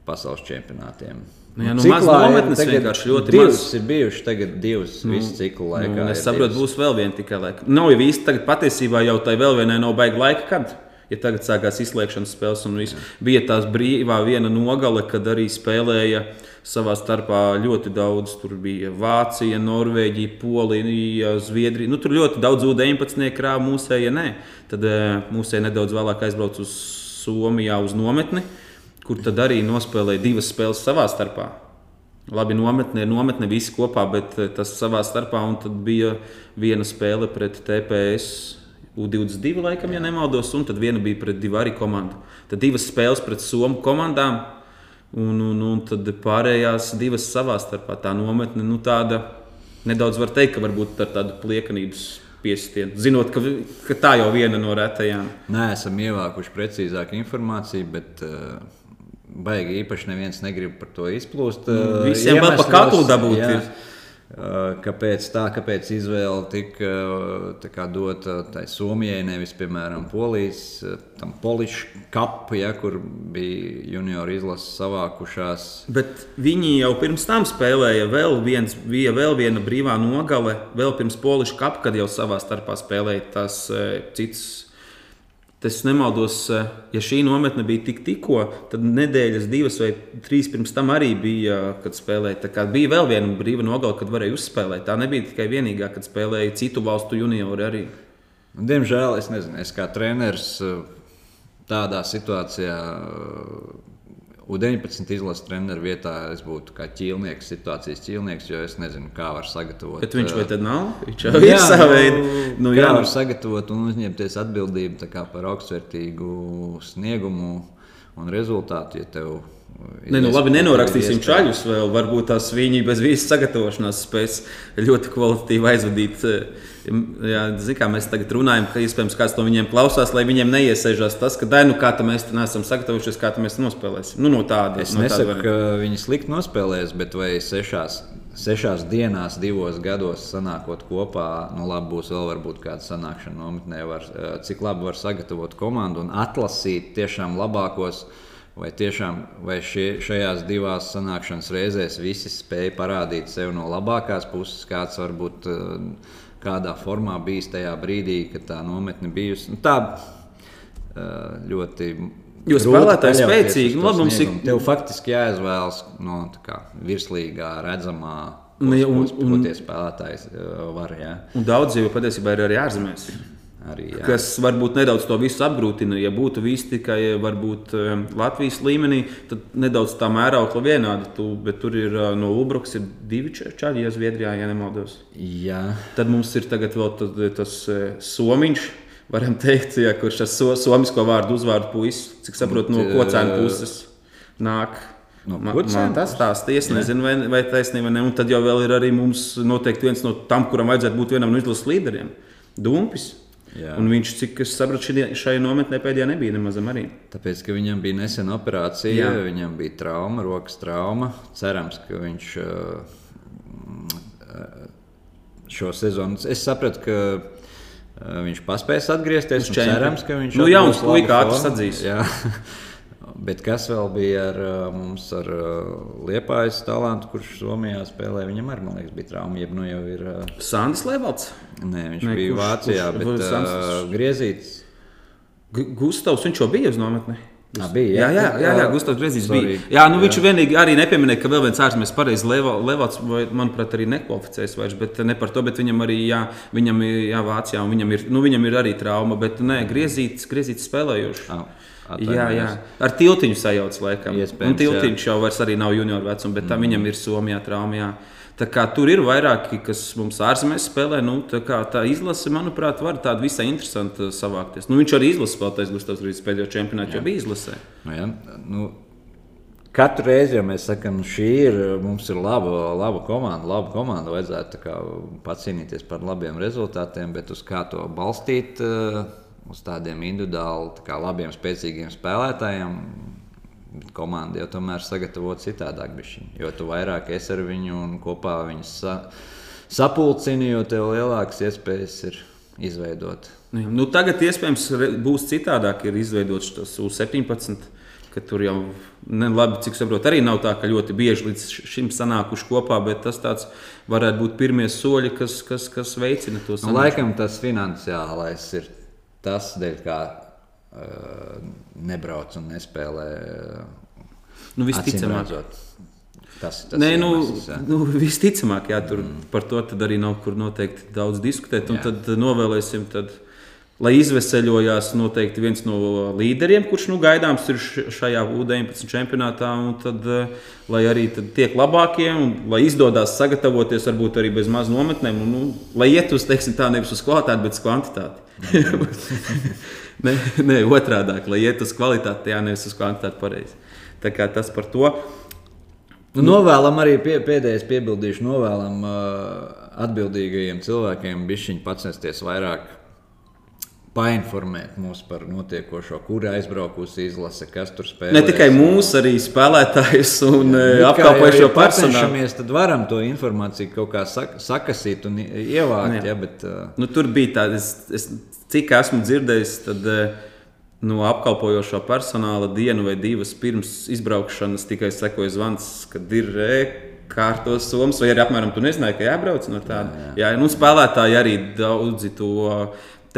pasaules čempionātiem. Nu jā, nu, Ciklā nometnes vienkārši ļoti divas maz. ir bijušas tagad divas nu, visu ciklu laikā. Nu, es saprotu, divas. būs vēl viena tikai laika. Nav jau īsti tagad patiesībā jau tai vēl vienai nav baigta laika. Kad? Ja tagad sākās izslēgšanas spēles, un viss. bija tās brīvā viena nogale, kad arī spēlēja savā starpā ļoti daudz. Tur bija Vācija, Norvēģija, Polija, Zviedrija. Nu, tur ļoti daudz U-19 krāva mūsēja. Nē. Tad eh, mūsēja nedaudz vēlāk aizbrauca uz Somijā uz nometni, kur tad arī nospēlēja divas spēles savā starpā. Labi, nometne ir nometne visi kopā, bet eh, tas savā starpā. Un tad bija viena spēle pret TPS U22, laikam, ja nemaldos, un tad viena bija pret divu arī komandu. Tad divas spēles pret Somu komandām, un, un, un tad pārējās divas savā starpā. Tā nometne, nu tāda nedaudz var teikt, ka varbūt ar tādu pliekanības piesitienu, zinot, ka, ka tā jau viena no retajām. Nē, esam ievākuši precīzāku informāciju, bet uh, baigi īpaši neviens negrib par to izplūst. Uh, Visiem vēl pa kaklu dabūt. Jā. Ir. Kāpēc tā, kāpēc izvēle tika dota tai Somijai, nevis, piemēram, Polijas, tam Polišu kapu, ja, kur bija junior izlases savākušās. Bet viņi jau pirms tam spēlēja vēl, viens, bija vēl viena brīvā nogale, vēl pirms Polijas kapa, kad jau savā starpā spēlēja tas cits. Tas nemaldos, eh, ja šī nometne bija tik tikko, tad nedēļas divas vai trīs pirms tam arī bija, kad spēlēja. Tā kā bija vēl viena brīva nogala, kad varēja uzspēlēt. Tā nebija tikai vienīgā, kad spēlēja citu valstu juniori arī. Un, Diemžēl es nezinu, es kā treneris uh, tādā situācijā, U-19 izlases treneru vietā, es būtu kā ķīlnieks, situācijas ķīlnieks, jo es nezinu, kā var sagatavot. Bet viņš uh, vai tad nav? Viņš jau ir savā veidā. Nu, Nu, kā jā, var sagatavot un uzņemties atbildību par augstvērtīgu sniegumu un rezultātu, ja tev Ne, nu, labi, nenorakstīsim čaļus vēl. Varbūt tās viņi bez visas sagatavošanās spēs ļoti kvalitatīvi aizvadīt. Jā, zin, kā mēs tagad runājam, ka iespējams kāds no viņiem klausās, lai viņiem neiesēžās tas, ka, dai, nu, kā tā mēs te neesam sagatavojušies, kā tā mēs nospēlēsim. Nu, no tāda, Es no tāda nesaku, varianta. ka viņi slikti nospēlēs, bet vai sešās, sešās dienās, divos gados sanākot kopā, nu labi, būs vēl varbūt kāda sanākšana nometnē, var, eh, cik labi var sagatavot komandu un atlasīt tiešām labākos. Vai tiešām vai šie, šajās divās sanākšanas reizēs visi spēja parādīt sevi no labākās puses, kāds varbūt eh, kādā formā bijis tajā brīdī, kad tā nometne bijusi. Nu, tā ļoti. Grūti spēlētāji spēcīgi, uz nu, labi, mums ir-. Tev faktiski jāizvēlas no tā kā, virslīgā redzamā. Nu, ja, un- Un, un, spēlētājs var, jā, Un daudz jau patiesībā ir arī ārzemēs. Arī. Jā. Kas varbūt nedaudz to visu apgrūtina. Ja būtu visi tikai varbūt, um, Latvijas līmenī, tad nedaudz tā mēraukla vienāda. Tu, bet tur ir uh, no Ubruks ir divi čaļi, ja Zviedrijā, ja nemaldos. jā. Tad mums ir tagad vēl tas, tas eh, somiņš, varam teikt, ja, kurš ar so, somisko vārdu uzvārdu puisi, cik saprotu, no kocēna eh, puses nāk. No Man, man tas stāsta, es nezinu, vai, vai taisnība, vai ne. Un tad jau ir arī mums noteikti viens no tam, kuram vajadzētu būt vienam no izlases līderiem - Dumpis. Jā. Un viņš, cik es saprotu, šī- šai nometnē pēdējā nebija nemaz arī. Tāpēc, ka viņam bija nesen operācija, Jā. viņam bija trauma, rokas trauma. Cerams, ka viņš uh, šo sezonu. Es sapratu, ka uh, viņš paspēs atgriezties. Cerams, ka viņš Nu, jauns puika ātri sadzīs. Jā. Bet kas vēl bija ar mums, ar Liepājas talantu, kurš Somijā spēlēja? Viņam arī, man liekas, bija trauma. Jeb, nu jau ir, uh, Sandis Levalds, nē, viņš Nē, bija kurš- Vācijā, kurš- bet kurš uh. Gu- Gustavs, viņš jau bija uz nometni. Ā, bija, jā, jā? jā, jā, jā Gustavs Sorry. bija. Jā, nu viņš vienīgi arī nepieminēja, ka vēl viens ārzemēs pareizi Leva- Levats, manuprāt, arī nekvalificējas vairs, bet ne par to, bet viņam arī, jā, viņam ir, jā, Vācijā, un viņam ir, nu, viņam ir arī trauma, bet nē, Griezīts, Griezīts spēlējuši. Au, Jā, jā, ar tiltiņu sajauc laikam. Un tiltiņš jau vairs arī nav junior vecuma, bet mm. viņam ir Somijā trauma. Jā. Tā kā tur ir vairāki, kas mums ārzemēs spēlē, nu, tā, kā, tā izlase, manuprāt, var tāda visai interesanta savākties. Nu, viņš arī izlases spēlētājs Gustavs Rīgas pēdējo čempionātu jau bija izlasē. Nu, ja, nu, katru reizi, ja mēs sakām, šī ir, mums ir laba, laba komanda, laba komanda, vajadzētu kā pacīnīties par labiem rezultātiem, bet uz kā to balstīt, eh, uz tādiem individuāli tā labiem, spēcīgiem spēlētājiem. Komanda jau tomēr sagatavot citādāk, bišķiņ, jo tu vairāk esi ar viņu un kopā viņus sa sapulcini, jo tev lielākas iespējas ir izveidot. Nu, nu, tagad iespējams būs citādāk, ir izveidots tas U-17. ka Tur jau, labi, cik saprotu, arī nav tā, ka ļoti bieži līdz šim sanākuši kopā, bet tas tāds varētu būt pirmie soļi, kas, kas, kas veicina to Nu, sanākšanu. laikam tas finansiālais ir tas, dēļ kā uh, nebrauc un nespēlē. Nu, acīm visticamāk. Tas ir tas Nē, nu, iemesls, jā. nu, visticamāk, jā, tur mm. par to arī nav kur noteikti daudz diskutēt. Un Jā. tad novēlēsim, tad, lai izveseļojās noteikti viens no līderiem, kurš nu, gaidāms ir šajā U-19 čempionātā. un Tad, eh, lai arī tad tiek labākie un lai izdodas sagatavoties varbūt arī bez maz nometnēm. Un, nu, lai iet uz, teiksim, tā nevis uz kvalitāti, bet uz kvantitāti. Nē, nē otrādi, lai iet uz kvalitāti, jā, nevis uz kvantitāti pareizi. Tā kā tas par to. Nu, novēlam arī pie, pēdējais piebildīšu, novēlam uh, atbildīgajiem cilvēkiem bišķiņi pacensties vairāk painformēt mūs par notiekošo, kur aizbraukusi izlase, kas tur spēlē. Ne tikai mūsu, arī spēlētājus un apkalpojušo personālu. Mēs tad varam to informāciju kaut kā sak sakasīt un ievākt. Ja, bet, uh... nu, tur bija tāda, es, es, cik esmu dzirdējis, tad uh, no apkalpojošā personāla dienu vai divas pirms izbraukšanas tikai sekoja zvans, kad ir kārtos somas, vai arī apmēram tu nezināji, ka jābrauc no tāda. Jā, jā. jā nu, spēlētāji arī daudzi to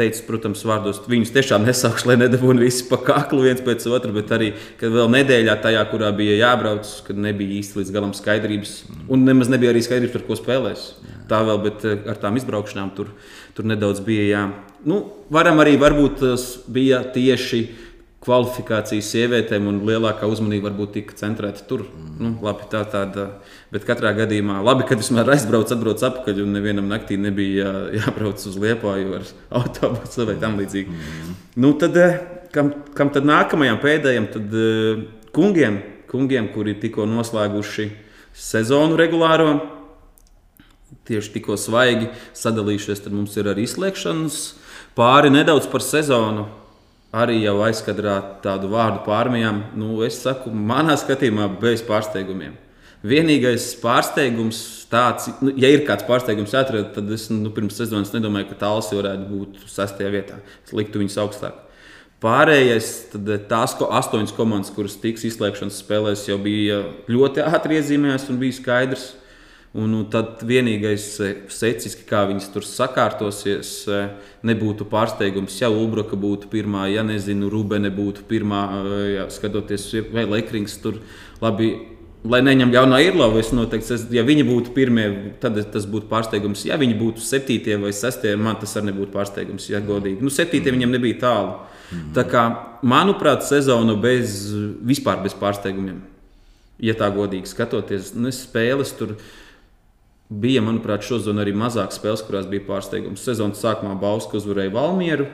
teicu, protams, vārdos, viņus tiešām nesaukšu, lai nedabūtu visi pa kaklu viens pēc otra, bet arī, kad vēl nedēļā tajā, kurā bija jābrauc, kad nebija īsti līdz galam skaidrības, un nemaz nebija arī skaidrības, par ko spēlēs. Tā vēl, bet eh, ar tām izbraukšanām tur, tur nedaudz bija jā. Nu, varam arī, varbūt tas bija tieši kvalifikācijas sievietēm, un lielākā uzmanība varbūt tika centrēta tur. Mm. Nu, labi, tā tāda, bet katrā gadījumā labi, ka vismaz aizbrauc, atbrauc atpakaļ, un nevienam naktī nebija jā, jābrauc uz Liepāju ar autobusu vai tam līdzīgi. Mm. Nu, tad, eh, kam, kam tad nākamajam pēdējam, tad eh, kungiem, kungiem, kuri tikko noslēguši sezonu regulāro, tieši tikko svaigi sadalījušies, tad mums ir arī izslēgšanas pāri nedaudz par sezonu arī jau aizkadrā tādu vārdu pārmijām, nu, es saku, manā skatījumā bez pārsteigumiem. Vienīgais pārsteigums, tāds, nu, ja ir kāds pārsteigums jāatrod, tad es nu, pirms sezonas nedomāju, ka tāls varētu būt sastajā vietā. Es liktu viņus augstāk. Pārējais, tad eh, tās ko, astoņas komandas, kuras tiks izslēgšanas spēlēs, jau bija ļoti ātri iezīmētas un bija skaidrs, Un, un tad vienīgais e, secis, kā viņas tur sakārtosies, e, nebūtu pārsteigums, ja Ulbraka būtu pirmā, ja nezinu, Rubene būtu pirmā, e, ja, skatoties, vai Lekrings tur labi. Lai neņem jaunā Irlanda, es noteikti, es, ja viņi būtu pirmie, tad tas būtu pārsteigums. Ja viņi būtu septītie vai sestie, man tas arī nebūtu pārsteigums, ja godīgi. Nu, septītie viņam nebija tālu. Mm. Tā kā, manuprāt, sezona bez, vispār bez pārsteigumiem. Ja tā godīgi skatoties, nu, spēles tur ir Bija, manuprāt, šodien arī mazāk spēles, kurās bija pārsteigums. Sezonas sākumā Bauska uzvarēja Valmieru.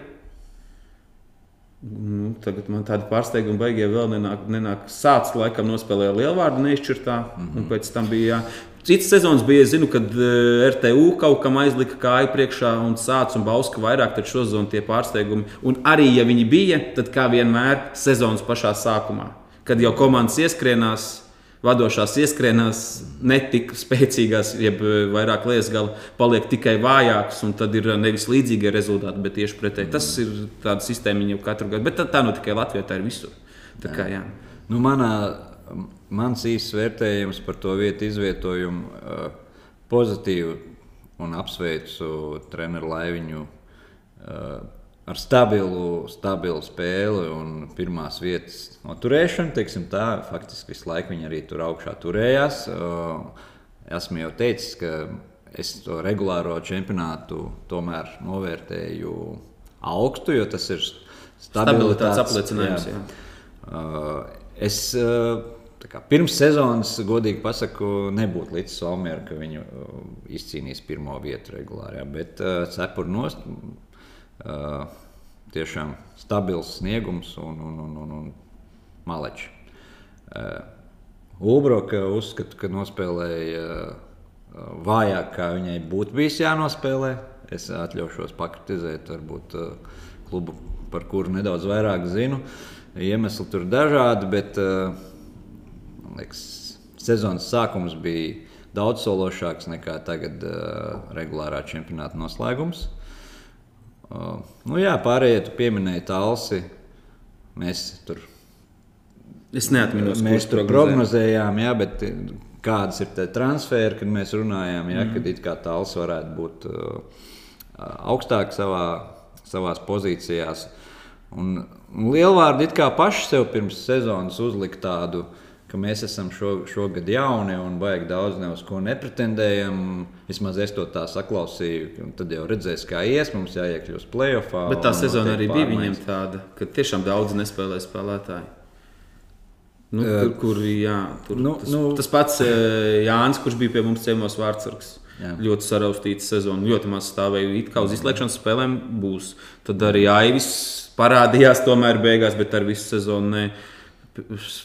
Nu, tagad man tāda pārsteiguma beigie vēl nenāk. nenāk. Sācis laikam nospēlēja lielvārdu neizšķirtā, mm -hmm. un pēc tam bija. Jā. Citas sezonas bija, zinu, kad eh, RTU kaut kam aizlika kāju priekšā un sācis un bauska vairāk, tad šodien tie pārsteigumi. Un arī, ja viņi bija, tad kā vienmēr sezonas pašā sākumā, kad jau komandas ieskrienās vadošās ieskrienās, netik spēcīgās, jeb eh, vairāk lietas gala paliek tikai vājākas, un tad ir nevis līdzīgie rezultāti, bet tieši pretēji. Tas ir tāda sistēma jau katru gadu, bet tā, tā nu tikai Latvijā, tā ir visur. Tā kā, jā. nu, manā, mans īsts vērtējums par to vietu izvietojumu uh, pozitīvu un apsveicu treneru Laiviņu. Uh, ar stabilu, stabilu spēli un pirmās vietas noturēšanu. Tā, faktiski visu laiku viņi arī tur augšā turējās. Esmu jau teicis, ka es to regulāro čempionātu tomēr novērtēju augstu, jo tas ir stabilitātes apliecinājums. Jā. Jā. Es kā, pirms sezonas, godīgi pasaku, nebūtu līdz Somijam, ka viņi izcīnīs pirmo vietu regulārā, bet cepuru nost Uh, tiešām stabils sniegums un, un, un, un, un maleči. Uh, Ulbroka uzskata, ka nospēlēja uh, vājāk, kā viņai būtu bijis jānospēlē. Es atļaušos pakritizēt, varbūt klubu, par kuru nedaudz vairāk zinu. Iemesli tur dažādi, bet liekas, sezonas sākums bija daudz sološāks nekā tagad regulārā čempionāta noslēgums. Uh, nu jā, pārējie tu pieminēji Talsi. Mēs tur. Es neatceros, mēs tur prognozējām, jā, bet kādas ir tie transferi, kad mēs runājām, jā, mm. kad it kā Talsi varētu būt uh, augstāk savā, savās pozīcijās. Un, un Lielvārdi it kā paši sev pirms sezonas uzlika tādu uh, ka mēs esam šo, šogad jauni un vajag daudz ne uz ko nepretendējam. Vismaz es to tā saklausīju. Tad jau redzēs, kā ies, mums jāiekļūst playoffā. Bet tā sezona arī bija viņiem tāda, ka tiešām daudz nespēlēja spēlētāji. Nu, tur, kur, jā, tur, nu, tas, nu, tas pats Jānis, kurš bija pie mums ciemos vārdsargs. Jā. Ļoti saraustīta sezona, ļoti maz stāvēja. It kā uz izslēgšanas spēlēm būs. Tad arī Aivis parādījās tomēr beigās, bet ar visu sezonu. Ne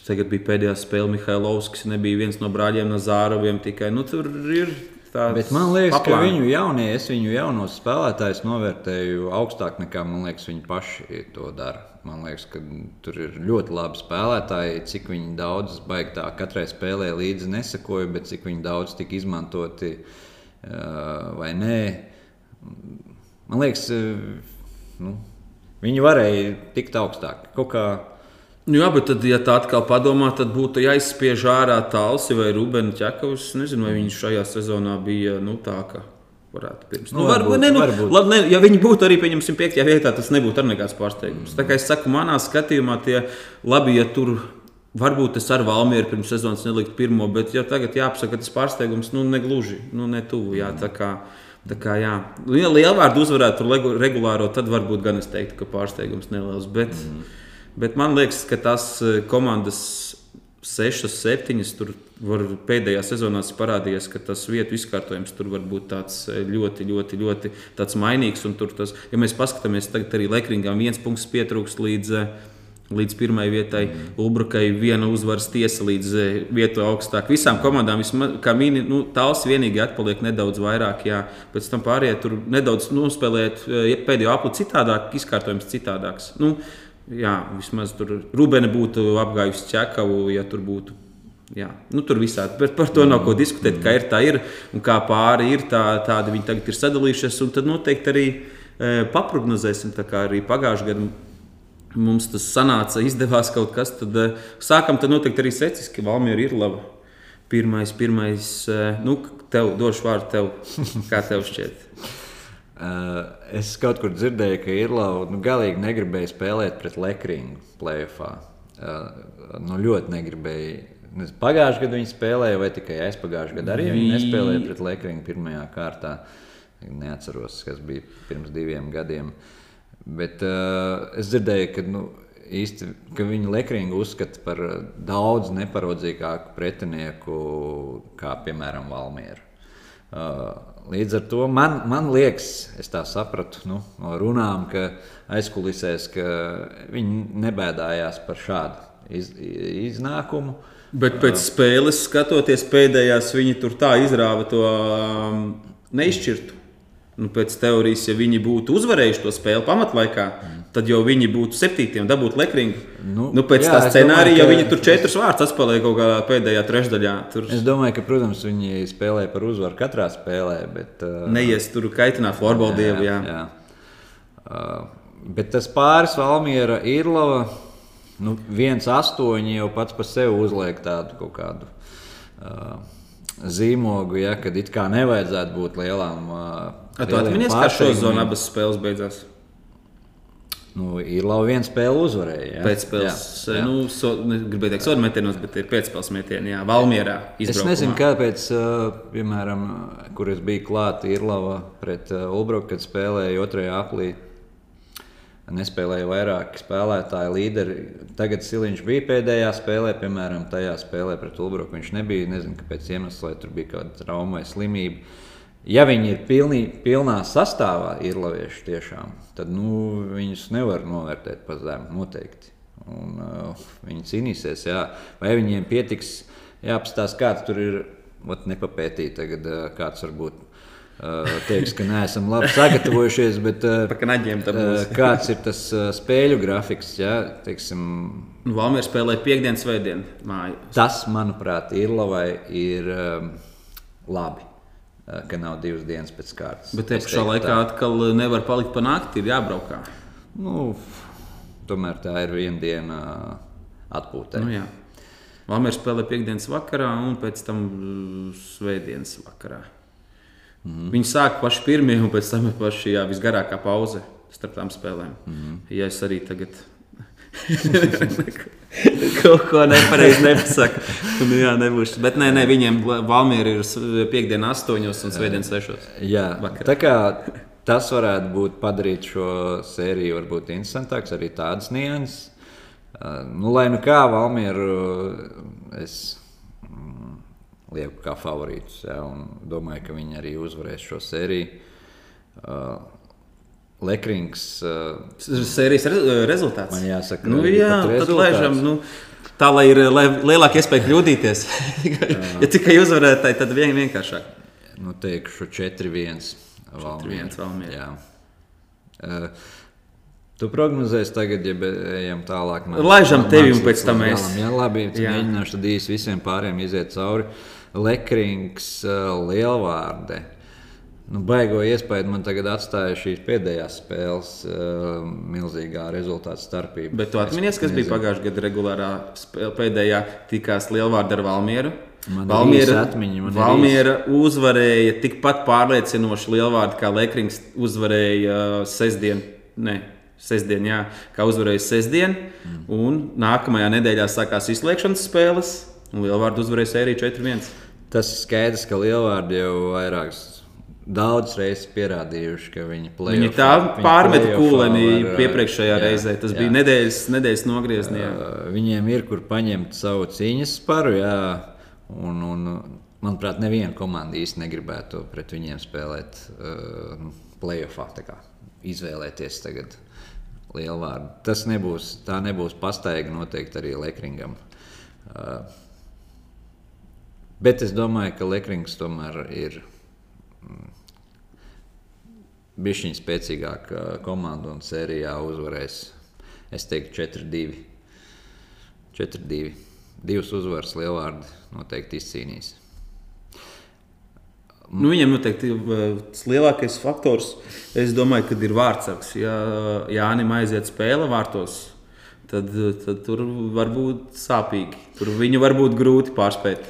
Tagad bija pēdējā spēle Mihailovskis, nebija viens no brāļiem no Zāraviem. Tikai nu, tur ir tāds. Bet man liekas, paplāni. ka viņu jaunie, es viņu jaunos spēlētājus novērtēju augstāk nekā man liekas, viņi paši to dara. Man liekas, ka tur ir ļoti labi spēlētāji. Cik viņi daudz baigtā katrai spēlē līdzi nesakoja, bet cik viņi daudz tika izmantoti vai nē. Man liekas, nu, viņi varēja tikt augstāk. Kaut kā Nu, jā, bet tad, ja tā atkal padomā, tad būtu jāizspiež ārā Talsi vai Rubens Čakovs. Es nezinu, vai viņš šajā sezonā bija nu, tā, ka varētu pirms. Nu, nu, varbūt, ne, nu, varbūt. Labi, ne, ja viņi būtu arī, pieņemsim, piektajā vietā, tas nebūtu nekāds pārsteigums. Tā kā es saku, manā skatījumā tie labi, ja tur. Varbūt es ar Valmieru pirms sezonas neliktu pirmo, bet jau tagad jāapsaka, ka tas pārsteigums nu, negluži, nu, ne tuvu. Jā, tā kā, tā kā, jā. Ja lielvārdu uzvarētu regulāro, tad varbūt gan es teiktu, ka pārsteigums neliels. Bet, mm. Bet man liekas, ka tās eh, komandas, sešas, septiņas, tur var, pēdējā sezonā parādījies, ka tas vietu izkārtojums tur var būt tāds eh, ļoti, ļoti, ļoti tāds mainīgs. Tas, ja mēs paskatāmies, tagad arī Lekringam viens punkts pietrūkst līdz. Eh, līdz pirmai vietai, mm. Ulbrukai viena uzvaras tiesa līdz vietu augstāk. Visām komandām, vismaz, kā mini, nu, tāls vienīgi atpaliek nedaudz vairāk, jā. Pēc tam pārējie tur nedaudz nospēlēt pēdējo apli citādāk, izkārtojums citādāks. Nu, jā, vismaz tur Rūbēna būtu apgājusi ķekavu, ja tur būtu. Jā, nu, tur visādi, bet par to nav ko diskutēt. Kā ir tā, ir un kā pāri ir tā, tādi viņi tagad ir sadalījušies. Tad noteikti arī e, paprognozēsim, kā arī pagājušajā gadā mums tas sanāca, izdevās kaut kas. Tad e, sākam tad noteikti arī secis, ka Valmiera ir laba. Pirmais, pirmais, e, nu, tev došu vārdu tev, kā tev šķiet. Uh, es kaut kur dzirdēju, ka Irlanda nu, galīgi negribēja spēlēt pret Lekringu plēsoņā. Uh, nu, ļoti negribēja. Pagājušajā gadā viņi spēlēja, vai tikai aizpagājušajā gadā arī viņi nespēlēja pret Lekringu pirmajā kārtā. Neatceros, kas bija pirms diviem gadiem. Bet uh, es dzirdēju, ka, nu, īsti, ka viņi Lekringu uzskata par daudz neparodzīgāku pretinieku kā, piemēram, Valmieru. Uh, Līdz ar to man, man liekas, es tā sapratu nu, no runām, ka aizkulisēs, ka viņi nebēdājās par šādu iz, iznākumu. Bet pēc spēles skatoties, pēdējās viņi tur tā izrāva to um, neizšķirtu. Nu, pēc teorijas, ja viņi būtu uzvarējuši to spēli pamatlaikā, mm tad jau viņi būtu septīti un dabūtu lekringu. Nu, nu, pēc jā, tā scenārija, ja viņi tur četrus vārdus atspēlēja kaut kādā pēdējā trešdaļā. Tur... Es domāju, ka, protams, viņi spēlēja par uzvaru katrā spēlē. Bet, uh... Neies tur kaitināt floorbola dievu. Jā, jā. Uh, bet tas pāris Valmiera Irlava, nu, viens astoņi jau pats par sevi uzliek tādu kaut kādu. Uh, Zīmogu, ja, kad it kā nevajadzētu būt lielām. Uh, tu atceries, kā šo zonu abas spēles beidzās? Nu, ir labi, viena spēle uzvarēja. Jā. Pēcspēles, jā, jā. nu, so, gribēju teikt, sodu metienos, bet ir pēcspēles metieni, jā, Valmierā. Es nezinu, kāpēc, piemēram, kur es biju klāt Irlava pret Ulbruku, kad spēlēju otrajā aplī. Nespēlēja vairāk spēlētāju līderi. Tagad Siliņš bija pēdējā spēlē, piemēram, tajā spēlē pret Ulbruku. Viņš nebija, nezinu, kāpēc iemesls, vai tur bija kāda trauma vai slimība. Ja viņi ir pilnī, pilnā sastāvā, ir lavieši tiešām, tad nu, viņus nevar novērtēt par zemu. Noteikti. Un, uh, viņi cīnīsies, jā. vai viņiem pietiks. Jāapstāsta, kāds tur ir. Vat nepapētīt, tagad uh, kāds varbūt uh, teiks, ka neesam labi sagatavojušies. Bet, uh, uh, kāds ir tas uh, spēļu grafiks? Jā, teiksim, nu, Valmiera spēlē piekdienas veidienu māju. Tas, manuprāt, ir ir um, labi. Eh, ka nav divas dienas pēc kārtas. Bet te pašā laikā tā. atkal nevar palikt pa nakti, ir jābraukā. Nu, tomēr tā ir viena diena eh, atpūtē. Nu, jā. Lamērs spēlē piekdienas vakarā un pēc tam eh, svētdienas vakarā. Mm -hmm. Viņi sāk paši pirmie un pēc tam ir paši jā, visgarākā pauze starp tām spēlēm. Mm -hmm. Ja es arī tagad Kaut ko nepareizi nepasaka. Nu, jā, nebūs. Bet nē, nē viņiem Valmiera ir piekdiena, astoņos un svētdien, sešos. Jā, vakarā. tā kā tas varētu būt padarīt šo sēriju varbūt interesantāks, arī tādas nianses. Nu, lai nu kā Valmieru es mm, lieku kā favorītus, ja, un domāju, ka viņi arī uzvarēs šo sēriju. Uh, Lekrings. Uh, Sērijas re rezultāts. Man jāsaka, nu, jā, tad laižam. Nu, tā lai ir lielāka iespēja kļūdīties. ja tikai uzvarētāji, tad vien, vienkāršāk. Nu, teikšu 4-1. 4-1 Valmiera. Jā. Uh, Tu prognozēsi tagad, ja ejam tālāk. Man, Laižam tevi un pēc tam mēs. Jā, labi, jā. mēģināšu tad īsi visiem pāriem iziet cauri. Lekrings, uh, lielvārde. Nu, baigo iespēju man tagad atstāja šīs pēdējās spēles uh, milzīgā rezultāta starpība. Bet tu atceries, kas bija pagājušā gada regulārā spēle pēdējā tikās lielvārda ar Valmieru? Valmiera, atmiņa, Valmiera uzvarēja tikpat pārliecinoši Lielvārdu, kā Lekrings uzvarēja uh, sestdien. Ne, sestdien, jā, kā uzvarēja sestdien. Mm. Un nākamajā nedēļā sākās izslēgšanas spēles, un Lielvārdu uzvarēja sēriju 4-1. Tas skaidrs, ka Lielvārdi jau vairākas daudz reizes pierādījuši, ka viņi plēsoja. Viņi tā pārmeta kūleni iepriekšējā reizē. Tas jā. bija nedēļas, nedēļas nogriezienā. Uh, viņiem ir kur paņemt savu cīņas sparu. Jā. Un, un, manuprāt, neviena komanda īsti negribētu pret viņiem spēlēt uh, playoffā. Izvēlēties tagad lielu vārdu. Tas nebūs, tā nebūs pastaiga noteikti arī Lekringam. Uh, bet es domāju, ka Lekrings tomēr ir mm, bišķiņa spēcīgāka komanda un sērijā uzvarēs. Es teiktu 4-2. 4-2 divas uzvaras lielvārdi noteikti izcīnīs. Nu, viņam noteikti tas lielākais faktors. Es domāju, ka ir vārdsargs. Ja Jānis aiziet spēle vārtos, tad, tad tur var būt sāpīgi. Tur viņu var būt grūti pārspēt.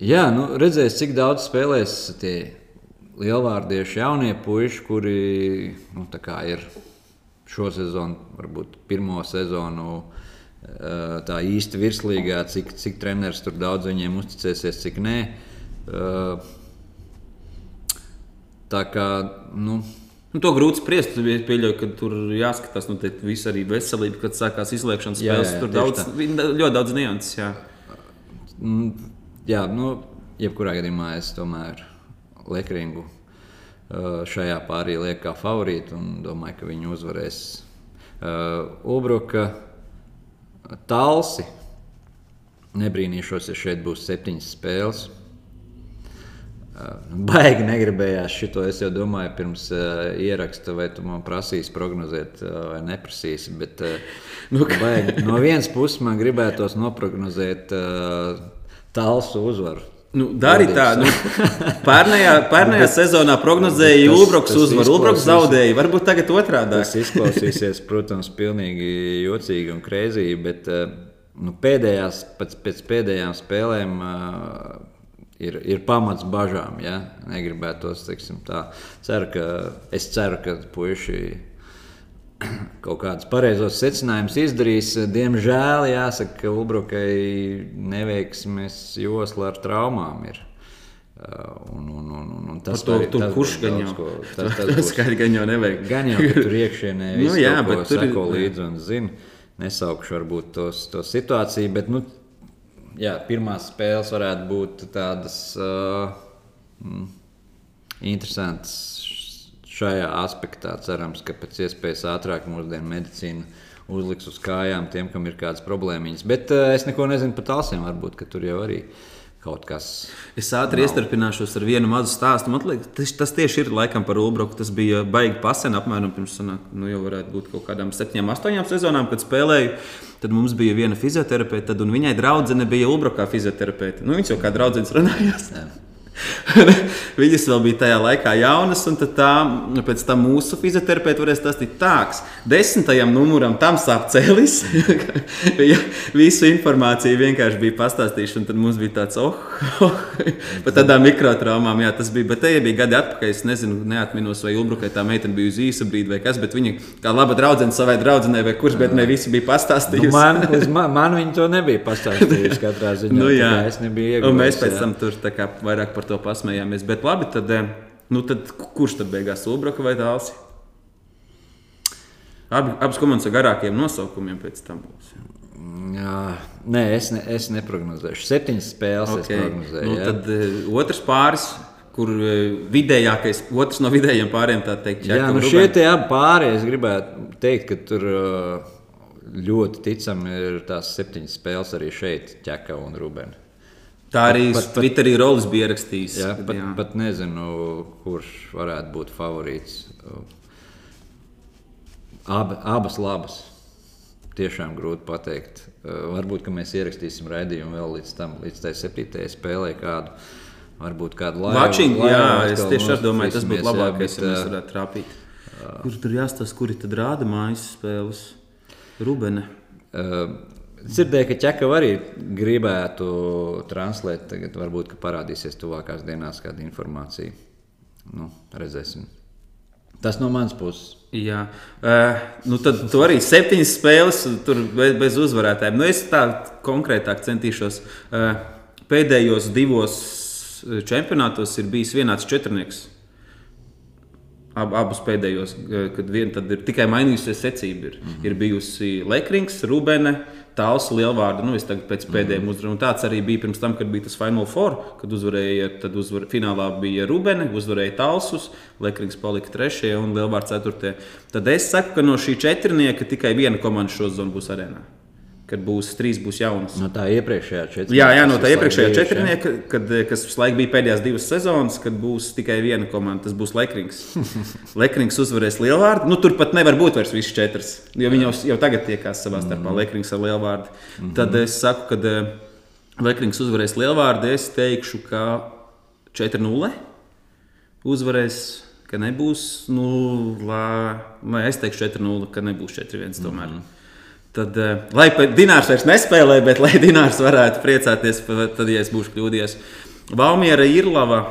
Jā, nu, redzēs, cik daudz spēlēs tie lielvārdieši jaunie puiši, kuri nu, ir šo sezonu, varbūt pirmo sezonu Eh, tā īsti virslīgā, cik, cik treneris tur daudz viņiem uzticēsies, cik nē. Eh, tā kā. Nu, Nu, to grūti spriest. Es pieļauju, ka tur jāskatās, nu, viss arī veselība, kad sākās izslēgšanas spēles. Jā, jā, tur daudz, tā. ļoti daudz nianses. Jā, mm, jā nu, jebkurā gadījumā es tomēr Lekringu eh, šajā pārī lieku kā favorītu un domāju, ka viņi uzvarēs. Uh, Ulbruka Talsi. Nebrīnīšos, ja šeit būs septiņas spēles. Baigi negribējās šo. Es jau domāju, pirms uh, ieraksta, vai tu man prasīsi prognozēt, uh, vai neprasīsi. Bet, uh, nu, baigi, no vienas puses man gribētos noprognozēt uh, Talsu uzvaru. Nu, Dari tā, nu, pērnējā, pērnējā sezonā prognozēja Ulbroks uzvaru. Ulbroks zaudēja, varbūt tagad otrādi. Tas izklausīsies, protams, pilnīgi jocīgi un krēsīgi, bet eh, nu, pēdējās, pēc, pēc pēdējām spēlēm uh, ir, ir pamats bažām. Ja? Negribētos, teiksim, tā. Ceru, ka, es ceru, ka puiši kaut kādus pareizos secinājumus izdarīs. Diemžēl jāsaka, ka Ulbrukai neveiksmes josla ar traumām ir. Uh, un, un, un, un, un tas to, tur kurš gan jau tas skaidri gan jau nevajag. Gan jau, tur iekšienē viss nu, jā, bet tur seko līdzi un zina. Nesaukšu varbūt tos, to situāciju, bet nu, jā, pirmās spēles varētu būt tādas uh, mm, interesantas šajā aspektā cerams, ka pēc iespējas ātrāk mūsdienu medicīna uzliks uz kājām tiem, kam ir kādas problēmas. Bet uh, es neko nezinu par tālsiem. Varbūt tur jau arī kaut kas. Es ātri nav. iestarpināšos ar vienu mazu stāstu. Man liekas, tas, tas tieši ir laikam par Ulbroku. Tas bija baigi pasen, apmēram pirms nu, jau varētu būt kaut kādām septiņām, astoņām sezonām, kad spēlēju. Tad mums bija viena fizioterapeite, un viņai draudzene bija Ulbrokā fizioterapeite. Nu, viņas jau kā draudzenes runājās. Jā. Viņas vēl bija tajā laikā jaunas, un tā, pēc tam mūsu fizioterapeits varēja stāstīt tāks. Desmitajam numuram tam sāp cēlis. Visu informāciju vienkārši bija pastāstījuši, un tad mums bija tāds, oh, oh par tādām mikrotraumām. Jā, tas bija, bet te bija gadi atpakaļ. Es nezinu, neatminos, vai Ulbrukai tā meitene bija uz īsu brīdi vai kas, bet viņa kā laba draudzene savai draudzenei vai kurš, bet ne visi bija pastāstījuši. Nu, man, man, man viņa to nebija pastāstījusi katrā ziņā. Nu, jā, es nebiju iegūmis. Un mēs pēc tam tur kā, vairāk par to pasmējāmies. Bet labi, tad, eh, nu, tad kurš tad beigās Ulbraka vai Dāls? Abi, abas komandas ar garākiem nosaukumiem pēc tam būs. Jā, nē, es, ne, es neprognozēšu. Septiņas spēles okay. es prognozēju. Nu, tad uh, otrs pāris, kur uh, vidējākais, otrs no vidējiem pāriem, tā teikt, Jā, nu šie tie abi pāri, es gribētu teikt, ka tur ļoti ticami ir tās septiņas spēles arī šeit, Čeka un Rubēna. Tā arī Pat- pat- Twitterī Rolis bija rakstījis. Jā, pat, jā. pat nezinu, kurš varētu būt favorīts. Ab, abas labas. Tiešām grūti pateikt. Uh, Varbūt ka mēs ierakstīsim raidījumu vēl līdz tam, līdz tai septītajai spēlē kādu. Varbūt kādu laiku. Watching, jā, es tieši domāju, tas būtu labākais, ja mēs uh, varētu trāpīt. Kur tur jāstāsta, kuri tad rāda mājas spēles? Rubene. Uh, Dzirdēju, ka Čeka arī gribētu translēt. Tagad varbūt parādīsies tuvākās dienās kāda informācija. Nu, redzēsim. Tas no manas puses. Jā, uh, nu tad tu arī septiņas spēles, tur bez, bez uzvarētājiem. Nu, es tā konkrētāk centīšos. Uh, pēdējos divos čempionātos ir bijis vienāds četrnieks. Ab, abus pēdējos, kad vien tad ir tikai mainījusies secība. Ir, mm -hmm. ir bijusi Lekrings, Rubene, Tāls, Lielvārda. Nu, es tagad pēc pēdējiem mm uzvarām. Tāds arī bija pirms tam, kad bija tas Final Four, kad uzvarēja, tad uzvar, finālā bija Rubene, uzvarēja Tālsus, Lekrings palika trešajā un Lielvārds ceturtajā. Tad es saku, ka no šī četrnieka tikai viena komanda šo zonu būs arēnā. Kad būs trīs, būs jaunas. No tā iepriekšējā četrnieka. Jā, jā, no tā iepriekšējā četrnieka, kad, eh, kas laiku bija pēdējās divas sezonas, kad būs tikai viena komanda, tas būs Lekrings. Lekrings uzvarēs Lielvārdu. Nu, tur pat nevar būt vairs visas četras, jo viņi jau, jau tagad tiekās savā starpā Mhm. Lekrings ar Lielvārdu. Tad es saku, ka Lekrings uzvarēs Lielvārdu, es teikšu, ka 4-0 uzvarēs. Ka nebūs, nu, lai es teikšu 4-0, ka nebūs 4-1 tomēr. Mm -hmm. Tad, eh, lai Dinārs vairs nespēlē, bet lai Dinārs varētu priecāties, tad, ja es būšu kļūdījies. Valmiera ir lava.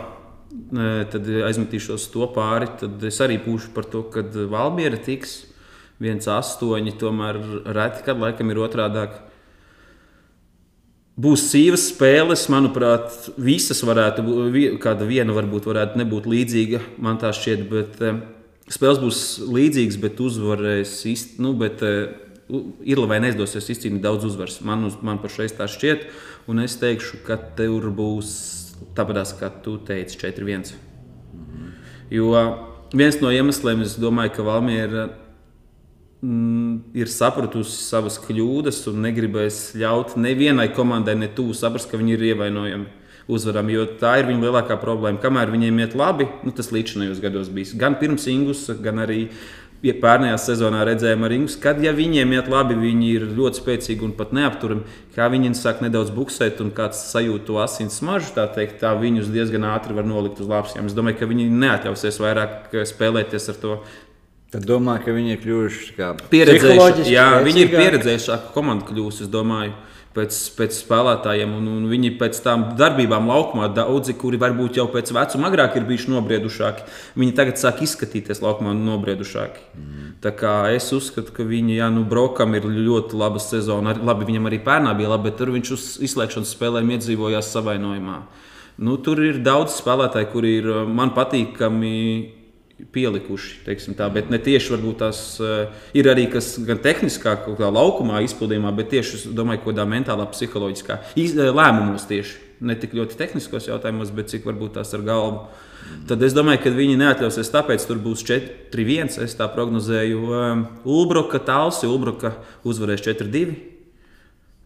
eh, Tad aizmetīšos to pāri. Tad es arī būšu par to, ka Valmiera tiks 1-8. Tomēr reti, kad laikam ir otrādi. Būs sīvas spēles, manuprāt, visas varētu būt. Kāda viena varbūt varētu nebūt līdzīga, man tā šķiet. Bet, eh, spēles būs līdzīgas, bet uzvarēs īsti. Nu, bet, Ir vai neizdosies izcīnīt daudz uzvaras. Man, uz- man pašai tā šķiet, un es teikšu, ka tur būs tāpat, kā tu teici, 4-1. Jo viens no iemesliem, es domāju, ka Valmiera mm, ir sapratusi savas kļūdas un negribēs ļaut nevienai komandai ne tuvu saprast, ka viņi ir ievainojami uzvaram. Jo tā ir viņa lielākā problēma. Kamēr viņiem iet labi, nu, tas līdzinājos gados bijis. Gan pirms Ingus, gan arī ja pērnējā sezonā redzējām ar Ingus, kad ja viņiem iet labi, viņi ir ļoti spēcīgi un pat neapturami. Kā viņi sāk nedaudz buksēt un kāds sajūt to asins smaržu, tā teikt, tā viņus diezgan ātri var nolikt uz lāpsiem. Es domāju, ka viņi neatļausies vairāk eh, spēlēties ar to Tad domā, ka viņi ir kļuvuši kā pieredzējušāki. Jā, viņi ir spēcīgāki. pieredzējušāki komanda kļūst, es domāju. Pēc, pēc spēlētājiem, un, un viņi pēc tam darbībām laukumā, daudzi, kuri varbūt jau pēc vecuma agrāk ir bijuši nobriedušāki, viņi tagad sāk izskatīties laukumā nobriedušāki. Mm. Tā kā es uzskatu, ka viņi, jā, nu, Brokam ir ļoti laba sezona. Labi, viņam arī pērnā bija labi, bet tur viņš uz izslēgšanas spēlēm iedzīvojās savainojumā. Nu, tur ir daudz spēlētāju, kuri ir man patīkami pielikuši. Tā, bet ne tieši varbūt tās uh, ir arī kas gan tehniskā, kaut kā laukumā izpildījumā, bet tieši es domāju, kaut kādā mentālā, psiholoģiskā iz, eh, lēmumos tieši. Ne tik ļoti tehniskos jautājumos, bet cik varbūt tās ar galvu. Tad es domāju, ka viņi neatļausies, tāpēc tur būs 4-1. Es tā prognozēju. Um, Ulbroka, Tālsi, Ulbroka uzvarēs 4-2.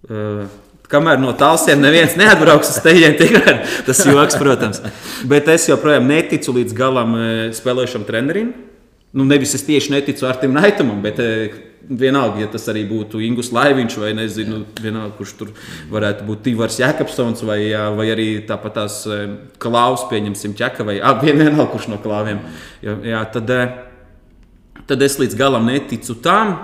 Uh, kamēr no tālsiem neviens neatbrauks uz teģiem, tikai tas joks, protams. Bet es joprojām neticu līdz galam eh, spēlējušam trenerim. Nu, nevis es tieši neticu Artim Naitamam, bet eh, vienalga, ja tas arī būtu Ingus Laiviņš vai nezinu, vienalga, kurš tur varētu būt Tivars Jēkabsons vai, vai arī tāpat tās eh, Klaus, pieņemsim, Čeka vai vien- vienalga, kurš no klāviem. Jā, jā, tad, tad es līdz galam neticu tam.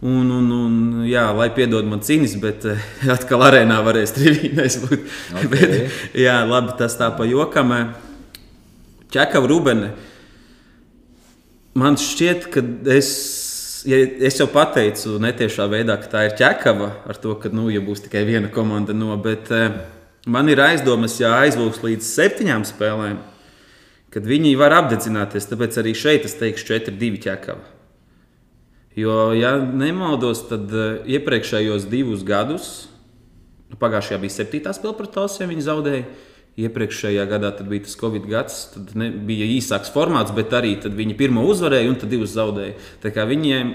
Un, un, un, jā, lai piedod man cīņas, bet eh, atkal arēnā varēs trījus būt. Ok. bet, jā, labi, tas tā pa jokam. Čekava Rubene. Man šķiet, ka es, ja es jau pateicu netiešā veidā, ka tā ir ķekava ar to, ka, nu, ja būs tikai viena komanda no, bet eh, man ir aizdomas, ja aizlūks līdz septiņām spēlēm, kad viņi var apdedzināties. Tāpēc arī šeit es teikšu 4-2 ķekava. Jo, ja nemaldos, tad eh, iepriekšējos divus gadus, nu, pagājušajā bija septītā spēle pret Tosiem, viņi zaudēja. Iepriekšējā gadā bija tas Covid gads, tad ne, bija īsāks formāts, bet arī viņi pirmo uzvarēja un tad divus zaudēja. Tā kā viņiem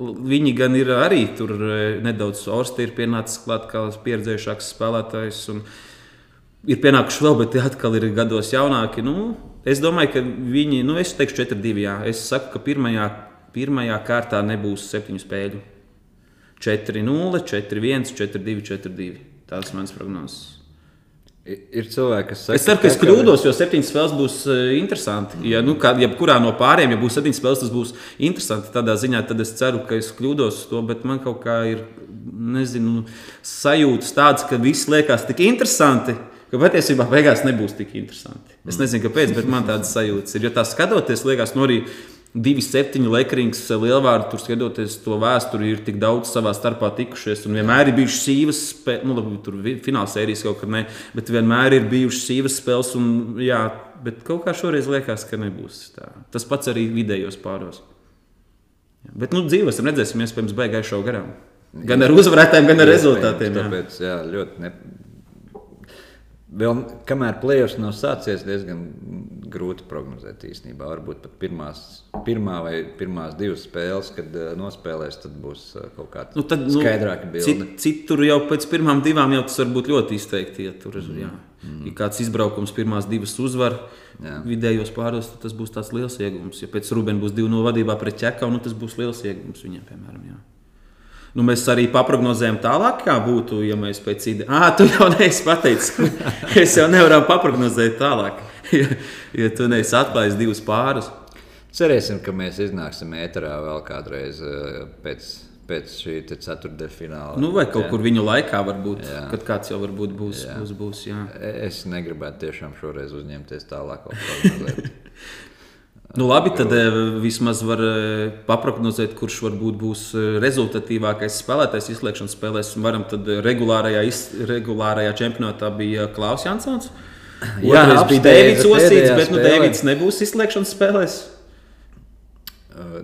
Viņi gan ir arī tur eh, nedaudz orsti, ir pienācis klāt kā pieredzējušāks spēlētājs. Ir pienākuši vēl, bet tie atkal ir gados jaunāki. Nu, es domāju, ka viņi, nu, es teikšu, 4-2. Jā. Es saku, ka pirmajā, pirmajā kārtā nebūs septiņu spēļu. 4-0, 4-1, 4-2, 4-2. Tās ir mans prognozes. Ir cilvēki, kas saka, Es ceru, ka es kļūdos, jo septiņas spēles būs uh, interesanti. Ja, nu, kā, jebkurā no pārējiem, ja būs septiņas spēles, tas būs interesanti. Tādā ziņā tad es ceru, ka es kļūdos to, bet man kaut kā ir nezinu, sajūtas tādas, ka viss liekas tik interesanti. Ka patiesībā beigās nebūs tik interesanti. Es nezinu, kāpēc, bet man tādas sajūtas ir. Jo tā skatoties, liekas, no arī divi septiņi lekrings lielvārdi, tur skatoties to vēsturi, ir tik daudz savā starpā tikušies. Un vienmēr ir bijušas sīvas spēles, nu, labi, tur fināla sērijas kaut kad ne, bet vienmēr ir bijušas sīvas spēles. Un, jā, bet kaut kā šoreiz liekas, ka nebūs tā. Tas pats arī vidējos pāros. Jā, bet, nu, dzīvosim, redzēsim, iespējams, beigās šo garām. Gan ar uzvarētājiem, gan ar rezultātiem. Jā. Tāpēc, jā, ļoti ne... Vēl kamēr plēsoņš nav sācies, diezgan grūti prognozēt īstenībā. Varbūt pat pirmās, pirmā vai pirmās divas spēles, kad uh, nospēlēs, tad būs uh, kaut kāda Nu, tad, nu, skaidrāka bilde. cit- Citur jau pēc pirmām divām jau tas var būt ļoti izteikti. Ja tur ir jā. ja kāds izbraukums, pirmās divas uzvar Jā. vidējos pārdos, tad tas būs tāds liels iegūms. Ja pēc Rubēna būs divi no vadībā pret ķekau, nu, tas būs liels iegūms viņiem, piemēram. Jā. Nu, mēs arī paprognozējam tālāk, kā būtu, ja mēs pēc idejas. Ah, tu jau neesi pateicis. es jau nevaru paprognozēt tālāk. ja, ja tu neesi atklājis divus pārus. Cerēsim, ka mēs iznāksim ēterā vēl kādreiz uh, pēc, pēc šī ceturtdaļa fināla. Nu, vai kaut Jā. kur viņu laikā, varbūt, Jā. kad kāds jau varbūt būs. Jā. būs, būs jā. Es negribētu tiešām šoreiz uzņemties tālāk. Nu, labi, tad eh, vismaz var eh, paprognozēt, kurš varbūt būs eh, rezultatīvākais spēlētājs izslēgšanas spēlēs. Varam tad regulārajā, iz, regulārajā čempionātā bija Klaus Jansons. Jā, Otrais bija Deivids Osīts, bet nu. Deivids nebūs izslēgšanas spēlēs. Uh,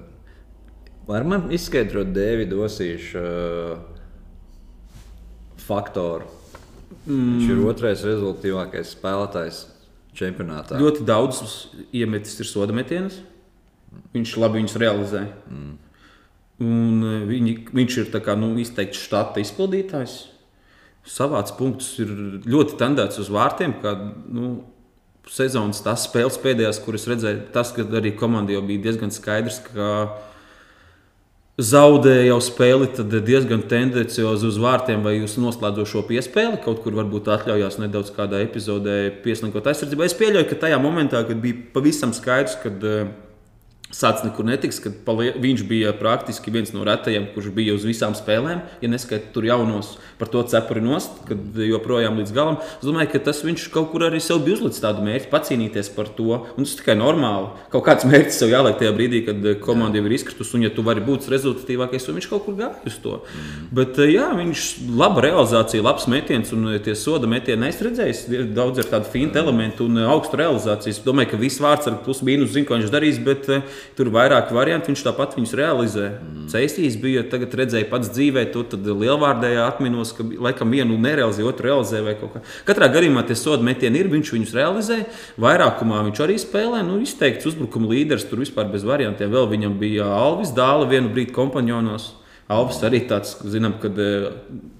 Var man izskaidrot Dēvidu Osīšu uh, faktoru? Mm. Viņš ir otrais rezultātīvākais spēlētājs čempionātā. Ļoti daudz iemetis ir soda metienus. Viņš labi viņus realizē. Mm. Un eh, viņi, viņš ir kā, nu, izteikti štata izpildītājs. Savāds punktus ir ļoti tendēts uz vārtiem. Kā, nu, sezonas tās spēles pēdējās, kuras redzēju, tas, ka arī komandai bija diezgan skaidrs, ka zaudēja jau spēli, tad diezgan tendenciozi uz vārtiem vai uz noslēdzošo piespēli. Kaut kur varbūt atļaujās nedaudz kādā epizodē pieslinkot aizsardzību. Es pieļauju, ka tajā momentā, kad bija pavisam skaidrs, ka Sācis nekur netiks, kad palie, viņš bija praktiski viens no retajiem, kurš bija uz visām spēlēm. Ja neskaitām tur jaunos par to cepuri nost, kad joprojām līdz galam. Es domāju, ka tas viņš kaut kur arī sev bija uzlicis tādu mērķi, pacīnīties par to. Un tas ir tikai normāli. Kaut kāds mērķis sev jāliek tajā brīdī, kad komanda jau ir izkritusi, un ja tu vari būt rezultatīvākais, tad viņš kaut kur gāja uz to. Mm. Bet jā, viņš laba realizācija, labs metiens, un tie soda metieni es redzēju, ir daudz ar tādu fintu elementu un augstu realizāciju. Es domāju, ka viss vārds ar plus mīnus zina, ko viņš darīs, bet eh, tur ir vairāki varianti, viņš tāpat viņus realizē. Mm. Ceistīs bija, tagad redzēju pats dzīvē, to lielvārdējā atminos, ka laikam vienu nerealizēja, otru realizēja vai kaut kā. Katrā gadījumā tie soda metieni ir, viņš viņus realizē. Vairākumā viņš arī spēlē, nu, izteikts uzbrukuma līderis, tur vispār bez variantiem. Vēl viņam bija Alvis Dāla vienu brīdi kompanionos. Alvis arī tāds, zinām, kad uh,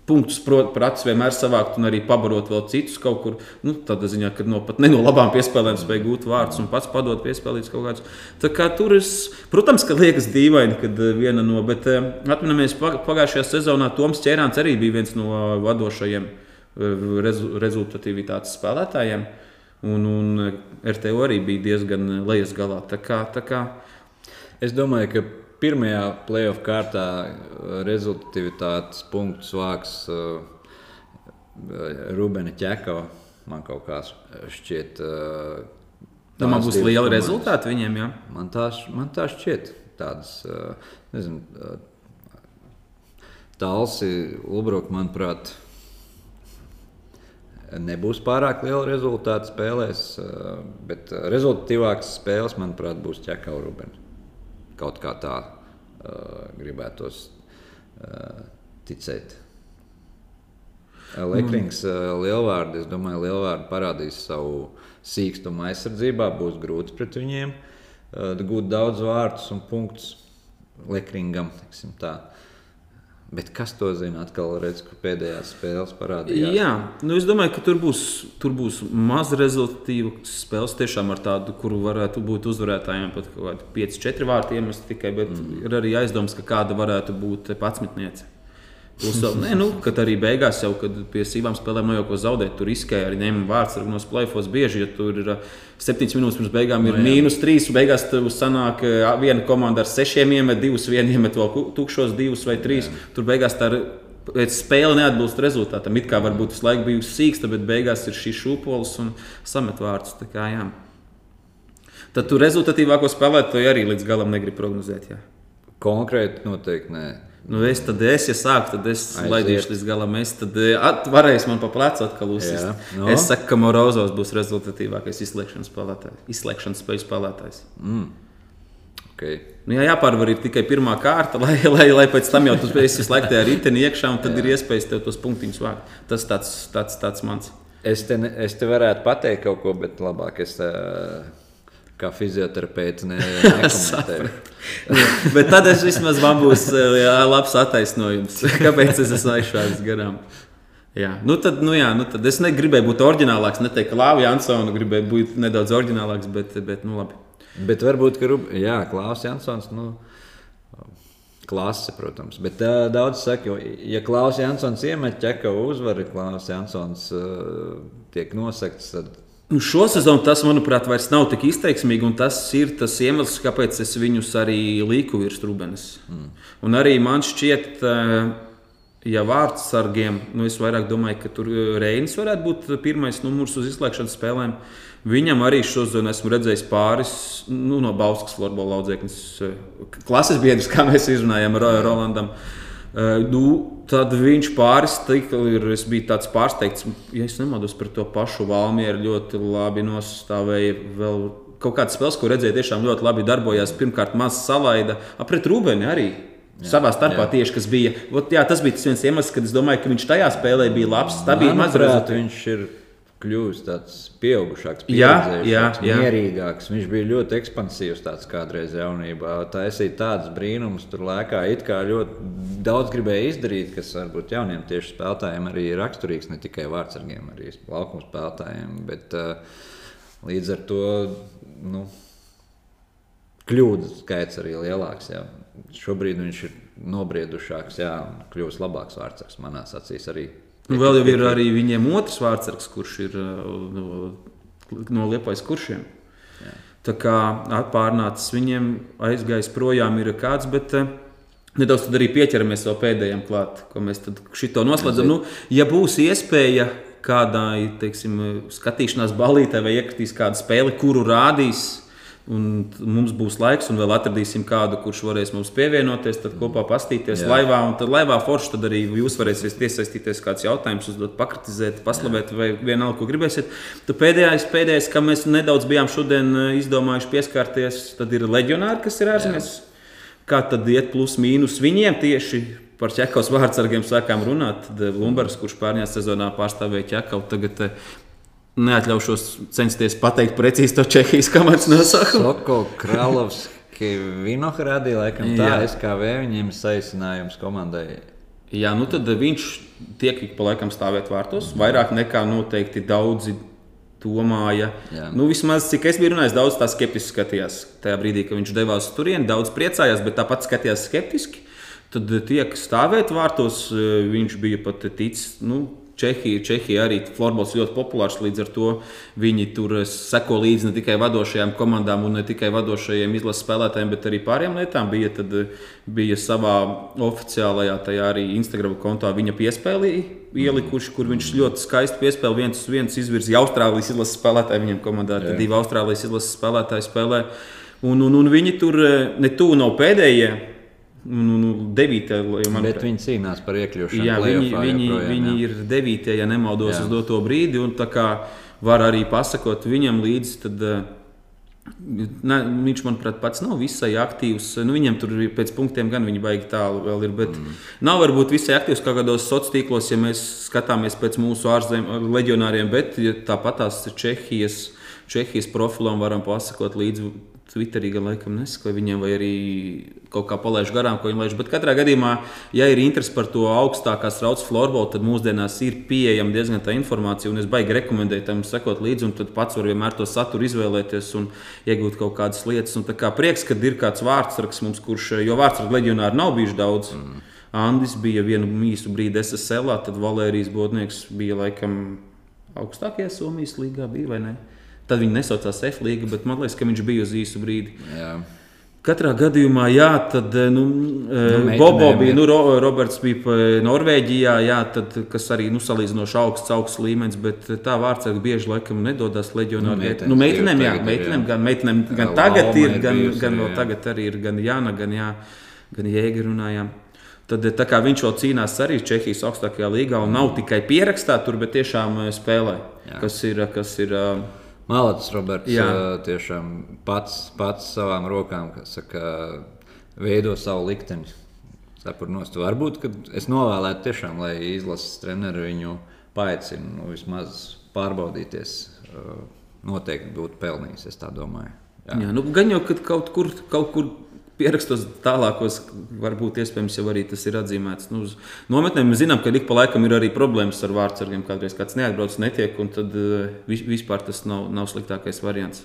punktus prāts vienmēr savākt un arī pabarot vēl citus kaut kur. Nu, tādā ziņā, ka no, pat ne no labām piespēlēm spēj gūt vārdus un pats padot piespēlīts kaut kādus. Tā kā tur es, protams, ka liekas dīvaini, kad uh, viena no, bet uh, atminamies pagājušajā sezonā Toms Čērāns arī bija viens no vadošajiem uh, rezu, rezultatīvitātes spēlētājiem. Un, un RTO arī bija diezgan lejas galā. Tā kā, tā kā, Es domāju, ka pirmajā playoff kārtā rezultātivitātes punktus vāks uh, Rubena Čekava. Man kaut kā šķiet, uh, domā, tās būs liela rezultāta viņiem. Jā. Man tā, man tā šķiet. Tādas, uh, nezinu, uh, Talsi, Ulbrok, manuprāt, nebūs pārāk liela rezultāta spēlēs, uh, bet rezultātīvākas spēles, manuprāt, būs Čekau Rubens. Kaut kā tā uh, gribētos uh, ticēt. Lekrings, mm. Lielvārds, es domāju, Lielvārds parādīs savu sīkstumu aizsardzībā. Būs grūti pret viņiem gūt daudz vārdus un punktus. Lekringam. Tā. Bet kas to zina? Atkal redz, ka pēdējās spēles parādījās. Jā, nu es domāju, ka tur būs, tur būs maz rezultātīvu spēles. Tiešām ar tādu, kuru varētu būt uzvarētājiem pat kaut kādi 5-4 vārti iemest tikai. Bet mm. ir arī aizdoms, ka kāda varētu būt patsmitniece. Vēl, nē, nu, kad arī beigās, jau, kad pie sīvām spēlēm nav jau ko zaudēt, tur izskēja arī ņēma vārds no plēfos bieži. Ja tur ir 7 minūtes pirms beigām, ir no, mīnus 3, beigās tur sanāk viena komanda ar 6 iemet, 2 vien iemet vēl tukšos 2 vai 3. Jā. Tur beigās tā ir. Spēle neatbilst rezultātam. It kā varbūt visu laiku bijusi sīksta, bet beigās ir šis šūpolis un samet vārdus. Kā, jā. Tad tu rezultatīvāko spēlētāju arī līdz galam negribi prognozēt. Jā. Konkrēti noteikti nē. Nu, es tad, es, ja sāku, tad es Aiziet. laidīšu līdz galam. Es tad eh, at, varēšu man pa plecu atkal uzsist. No. Es saku, ka Morozovs būs rezultatīvākais izslēgšanas spēlētājs. Izslēgšanas spēļu spēlētājs. Mm. Okay. Nu, jā, jāpārvar ir tikai pirmā kārta, lai, lai, lai pēc tam jau tu esi visu laiku tajā riteni iekšā, un tad jā. ir iespējas tev tos punktiņus vākt. Tas tāds, tāds, tāds mans. Es te, ne, es te varētu pateikt kaut ko, bet labāk es. Uh kā fizioterapeits ne. Bet tad es vismaz man būs jā, labs attaisnojums, kāpēc es esmu aizšāvis garām. Jā, nu tad, nu jā, nu tad es negribēju būt oriģinālāks. Neteikt, ka Lāvija Jansona gribēja būt nedaudz oriģinālāks, bet, bet nu labi. Bet varbūt, ka jā, Klaus Jansons. Nu... Klase, protams, bet uh, daudz saka, ja Klaus Jansons iemet ķekavu uzvaru, Klaus Jansons uh, tiek nosakts, tad šo sezonu tas, manuprāt, vairs nav tik izteiksmīgi, un tas ir tas iemesls, kāpēc es viņus arī lieku virs Rūbenes. Mm. Un arī man šķiet, eh, ja vārdsargiem, nu es vairāk domāju, ka tur eh, Reinis varētu būt pirmais numurs uz izslēgšanas spēlēm. Viņam arī šodien esmu redzējis pāris nu, no Bauskas florbola audzēknes eh, klases biedrus, kā mēs izrunājām ar Rolandam. Mm. Uh, nu, tad viņš pāris tika, ir, es biju tāds pārsteigts, ja nemaldos par to pašu Valmieru, ļoti labi nostāvēja vēl kaut kādas spēles, ko redzēja, tiešām ļoti labi darbojās. Pirmkārt, maz salaida, apret Rūbeni arī. Jā, Savā starpā jā. tieši tas bija. Ot, jā, tas bija tas viens iemesls, kad es domāju, ka viņš tajā spēlē bija labs. Tā bija mazliet. Viņš ir kļuvis tāds pieaugušāks, jā. mierīgāks. Viņš bija ļoti ekspansīvs tāds kādreiz jaunībā. Taisīt tādus brīnumus, tur lēkā it kā ļoti daudz gribēja izdarīt, kas varbūt jauniem tieši spēlētājiem arī ir raksturīgs, ne tikai vārdsargiem, arī laukuma spēlētājiem. Bet uh, līdz ar to nu, kļūdu skaits arī lielāks. Jā. Šobrīd viņš ir nobriedušāks, jā, kļūst labāks vārdsargs manās acīs arī Nu, vēl jau ir arī viņiem otrs vārdsargs, kurš ir no, no Liepais kuršiem. Jā. Tā kā pārnācis viņiem, aizgājis projām, ir kāds. Bet, Nedaudz arī pieķeramies vēl pēdējiem klāt, ko mēs šito noslēdzam. Nu, ja būs iespēja kādai teiksim, skatīšanās balītē vai iekritīs kādu spēli, kuru rādīs Un mums būs laiks, un vēl atradīsim kādu, kurš varēs mums pievienoties, tad kopā pastīties Jā. laivā. Un tad laivā forši tad arī jūs varēsiet iesaistīties, kāds jautājums uzdot, pakritizēt, paslavēt, Jā. vai vienalga, ko gribēsiet. Tad pēdējais, pēdējais, kam mēs nedaudz bijām šodien eh, izdomājuši pieskarties, tad ir leģionāri, kas ir ārzemēs. Kā tad iet plus mīnus viņiem tieši par ķekavas vārdsargiem sākām runāt. Tad eh, Lumbers, kurš pārņā sezonā pārstāvēja ķekavu, tagad eh, neatļaušos censties pateikt precīzi to Čehijas komandas nosaukumu. Soko Kralovski Vinohradi, laikam tā Jā. SKV viņiem saīsinājums komandai. Jā, nu tad viņš tiek ik pa laikam stāvēt vārtos. Vairāk nekā noteikti daudzi domāja. Jā. Nu, vismaz cik es biju runājis, daudz tā skeptiski skatījās. Tajā brīdī, kad viņš devās uz turieni, daudz priecājās, bet tāpat skatījās skeptiski. Tad tiek stāvēt vārtos, viņš bija pat ticis. Nu, Čehija, Čehija arī florbols ļoti populārs. Līdz ar to viņi tur seko līdzi ne tikai vadošajām komandām un ne tikai vadošajiem izlases spēlētājiem, bet arī pārējām lietām. Bija, tad, bija savā oficiālajā, tajā arī Instagram kontā viņa piespēlī ielikuši, kur viņš ļoti skaisti piespēlēja viens uz viens izvirzīja Austrālijas izlases spēlētāju viņam komandā. Tad divi Austrālijas izlases spēlētāji spēlē. Un, un, un viņi tur ne tuvu nav pēdējie devītā, man liekas, viņi cīnās par iekļūšanu. Jā, viņi, viņi, joprojām, viņi jā. ir devītie, ja nemaldos, jā. uz doto brīdi. Var arī pasakot viņam līdzi. Tad, eh, Ne, viņš, manuprāt, pats nav visai aktīvs. Nu, viņam tur pēc punktiem gan viņa baigi tālu vēl ir. Bet mm. nav varbūt visai aktīvs kā kādos sociālos tīklos, ja mēs skatāmies pēc mūsu ārzemju leģionāriem. Bet ja tāpat tās ir Čehijas Čehijas profilam varam pasakot līdzi. Twitterī gan laikam nesakoja viņiem, vai arī kaut kā palaiž garām, ko viņi laiž. Bet katrā gadījumā, ja ir interese par to augstākās raudas floorbola, tad mūsdienās ir pieejama diezgan tā informācija. Es baigi rekomendēju tam sekot līdzi, un tad pats var vienmēr to saturu izvēlēties un iegūt kaut kādas lietas. Un tā kā prieks, ka ir kāds vārdsargs mums, kurš, jo vārdsargu leģionāri nav bijuši daudz. Mm. Andis bija vienu īsu brīdi SSL, tad Valērijas Bodnieks bija laikam augstākajā Somijas līgā, bija vai ne? Tad viņi nesaucās F līga, bet man liekas, ka viņš bija uz īsu brīdi. Jā. Katrā gadījumā, jā, tad nu, nu, Bobo bija, nu, Ro, Roberts bija Norvēģijā, jā, tad, kas arī nu, salīdzinoši augsts, augsts līmenis, bet tā vārdsarga bieži laikam nedodas leģionāriem. Nu, nu, meitenēm, jā, meitenēm, gan, meitenēm, gan jā, tagad Loma ir, gan, bijusi, gan vēl tagad arī ir, gan Jāna, gan, jā, gan Jēga runājām. Tad viņš vēl cīnās arī Čehijas augstākajā līgā un nav tikai pierakstā tur, bet tiešām spēlē, jā. kas ir. Kas ir Malacis Roberts Jā. tiešām pats, pats savām rokām saka, veido savu likteni. Saprotu, varbūt es novēlētu tiešām, lai izlases treneri viņu paaicina nu, vismaz pārbaudīties. Noteikti būtu pelnījis, es tā domāju. Jā. Jā, nu, gan jau, kad kaut kur, kaut kur pierakstos tālākos, varbūt iespējams jau arī tas ir atzīmēts. Nu, uz nometnēm mēs zinām, ka ik pa laikam ir arī problēmas ar vārdsargiem. Kādreiz kāds neatbrauc, netiek, un tad uh, vispār tas nav, nav sliktākais variants.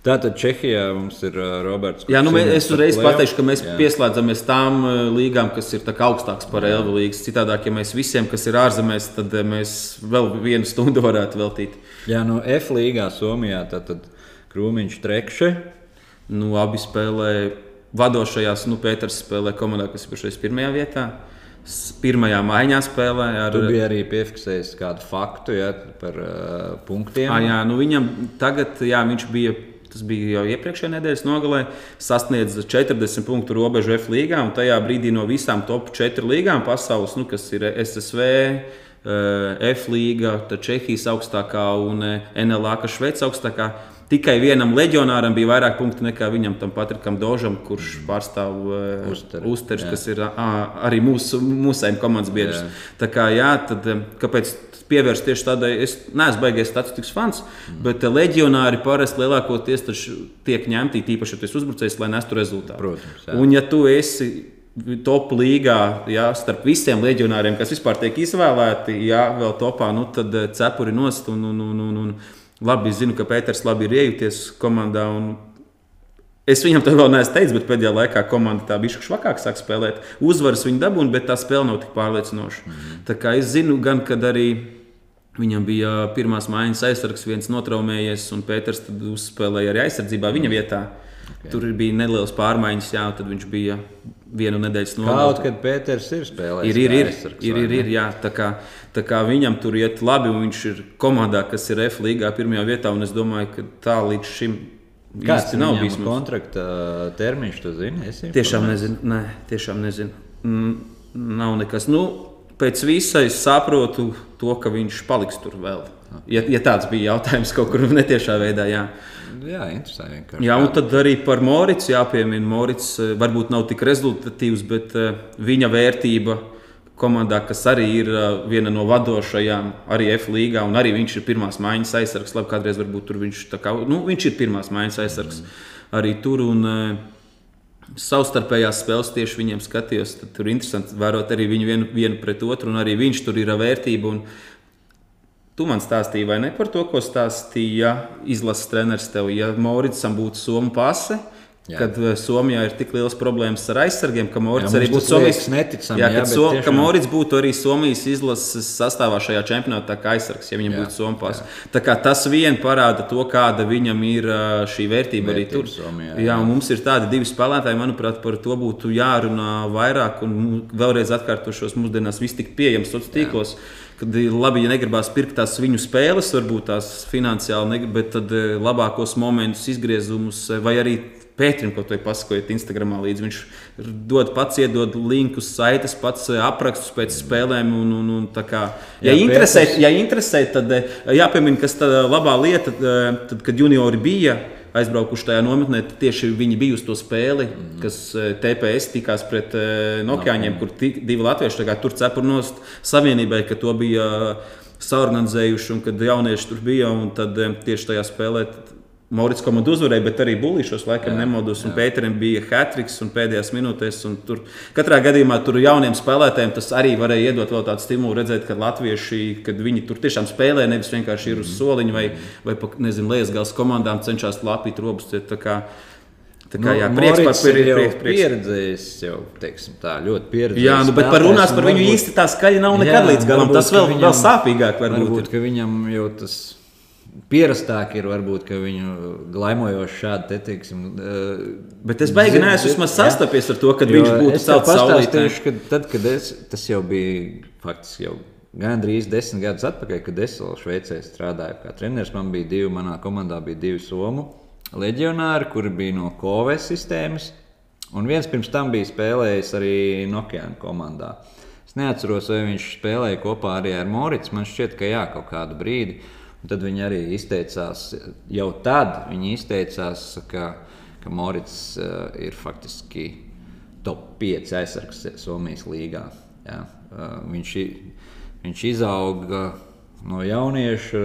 Tātad Čehijā mums ir uh, Roberts. Jā, nu, es uzreiz pateikšu, ka mēs jā. pieslēdzamies tām uh, līgām, kas ir augstākas par Elvu līgas. Citādāk, ja mēs visiem, kas ir ārzemēs, tad mēs vēl vienu stundu varētu veltīt. Jā, no F līgā Somijā tad, tad Krūmiņš Trekše. Nu, abi spēlē vadošajās, nu, Pēters spēlē komandā, kas ir pašais pirmajā vietā. Pirmajā maiņā spēlē ar. Tu biji arī piefiksējis kādu faktu ja, par uh, punktiem. À, jā, nu viņam tagad, jā, viņš bija. Tas bija jau iepriekšējā nedēļas nogalē. Sasniedz 40 punktu robežu F līgā, un tajā brīdī no visām top 4 līgām pasaules, nu, kas ir SSV, F līga, Čehijas augstākā un NLA, kas Šveices augstākā Tikai vienam leģionāram bija vairāk punktu nekā viņam, tam Patrikam Dožam, kurš mm. pārstāv uh, Uzters, kas ir uh, arī mūsu mūsējiem komandas biedrs. Jā. Tā kā jā, tad kāpēc pievērst tieši tādai, es neesmu baigies statistikas fans, mm. bet leģionāri parasti lielākoties tiek ņemti tīpaši, ja tu esi uzbrucējs, lai nestu rezultātu. Protams. Jā. Un ja tu esi top līgā, jā, starp visiem leģionāriem, kas vispār tiek izvēlēti, jā, vēl topā, nu, tad cepuri nost un, un, un, un, un labi zinu, ka Pēters labi ir iejuties komandā. Es viņam to vēl neesmu teicis, bet pēdējā laikā komanda tā bija švakāk sāk spēlēt. Uzvaras viņa dabūna, bet tā spēle nav tik pārliecinoša. Mm -hmm. Tā kā es zinu, gan kad arī viņam bija pirmās mājas aizsargs, viens notraumējies, un Pēters uzspēlēja arī aizsardzībā viņa vietā. Okay. Tur bija nelielas pārmaiņas, jā, tad viņš bija vienu nedēļas nogalē. Kaut kad Pēters ir spēlējis. Ir, ir, ir, aizsargs, ir, ir, ir, jā, tā kā, Tā kā viņam tur iet labi, un viņš ir komandā, kas ir F līgā pirmajā vietā. Es domāju, ka tā līdz šim Kāds nav bijis kontrakta termiņš, tu zini? Tiešām nezinu. Nē, tiešām nezinu. Mm, nav nekas. Nu, pēc visa es saprotu to, ka viņš paliks tur vēl. Ja, ja tāds bija jautājums kaut kur netiešā veidā, jā. Jā, interesanti. Jā, un tad arī par Moricu jāpiemina. Morits eh, varbūt nav tik rezultatīvs, bet eh, viņa vērtība komandā, kas arī ir uh, viena no vadošajām, arī F līgā, un arī viņš ir pirmās maiņas aizsargs. Labi, kādreiz varbūt tur viņš, kā, nu, viņš ir pirmās maiņas aizsargs mm. arī tur. Un, savstarpējās spēles tieši viņiem skatījos. Tur ir interesanti vērot arī viņu vienu, vienu pret otru, un arī viņš tur ir vērtība. Un, Tu man stāstīji, vai ne par to, ko stāstīja izlases treneris tev? Ja Mauritsam būtu Somijas pase, Jā. Kad eh, Somijā ir tik liels problēmas ar aizsargiem, ka Morits arī būtu Somijas neticami. Jā, jā, so, tiešām... ka Morits būtu arī Somijas izlases sastāvā šajā čempionātā kā aizsargs, ja viņam jā, būtu Somijas. Tā kā tas vien parāda to, kāda viņam ir eh, šī vērtība, vērtība arī tur. Somijā, jā. jā, mums ir tādi divi spēlētāji, manuprāt, par to būtu jārunā vairāk un vēlreiz atkārtošos mūsdienās viss tik pieejams sociālos tīklos. Kad labi, ja negribās pirkt tās viņu spēles, varbūt tās finansiāli, bet tad eh, labākos momentus, izgriezumus vai arī Pēterim, ko tu pasakojiet Instagramā līdzi. Viņš dod pats, iedod linkus, saites, pats eh, aprakstus pēc spēlēm. Un, un, un, kā, ja, jā, interesē, ja interesē, tad jāpiemina, kas tā labā lieta, tad, kad juniori bija aizbraukuši tajā nometnē, tieši viņi bija uz to spēli, mm. kas TPS tikās pret Nokāņiem, no. kur divi latvieši tur cepurnos savienībai, ka to bija saorganizējuši, un kad jaunieši tur bija, un tad tieši tajā spēlē. Maurits komanda uzvarēja, bet arī Bulīšos laikam nemaldos. Un Pēterim bija hatriks un pēdējās minūtēs. Un tur, katrā gadījumā tur jauniem spēlētājiem tas arī varēja iedot vēl tādu stimulu, redzēt, ka latvieši, kad viņi tur tiešām spēlē, nevis vienkārši ir uz soliņa vai, vai pa, nezinu, Liesgals komandām cenšas lapīt robus. Tā kā, Tā kā, jā, Nu, prieks par ir prieks, jau prieks, prieks. pieredzējis, jau teiksim, tā ļoti pieredzējis. Jā, nu, bet par runās un par viņu varbūt- īsti tā skaļi nav nekad Jā, līdz galam. Tas vēl, viņam- vēl sāpīgāk varbūt. Varbūt, ka viņam jau tas pierastāk ir, varbūt, ka viņu glaimojoši šādi te teiksim. Bet es baigi neesmu vismaz jā. sastapties ar to, Jo viņš būtu saulītē. pastāstīšu, ka tad, kad es, tas jau bija faktiski jau gandrīz desmit gadus atpakaļ, kad es vēl Šveicē strādāju kā treneris. Man bija divi, manā komandā bija divi somu leģionāri, kuri bija no Koves sistēmas. Un viens pirms tam bija spēlējis arī Nokia komandā. Es neatceros, vai viņš spēlēja kopā arī ar Moricu. Man šķiet, ka jā, kaut kādu brīdi. Un tad viņi arī izteicās, jau tad viņi izteicās, ka, ka Morits uh, ir faktiski top 5 aizsargs Somijas līgā. Jā. Uh, viņš, viņš izauga no jaunieša,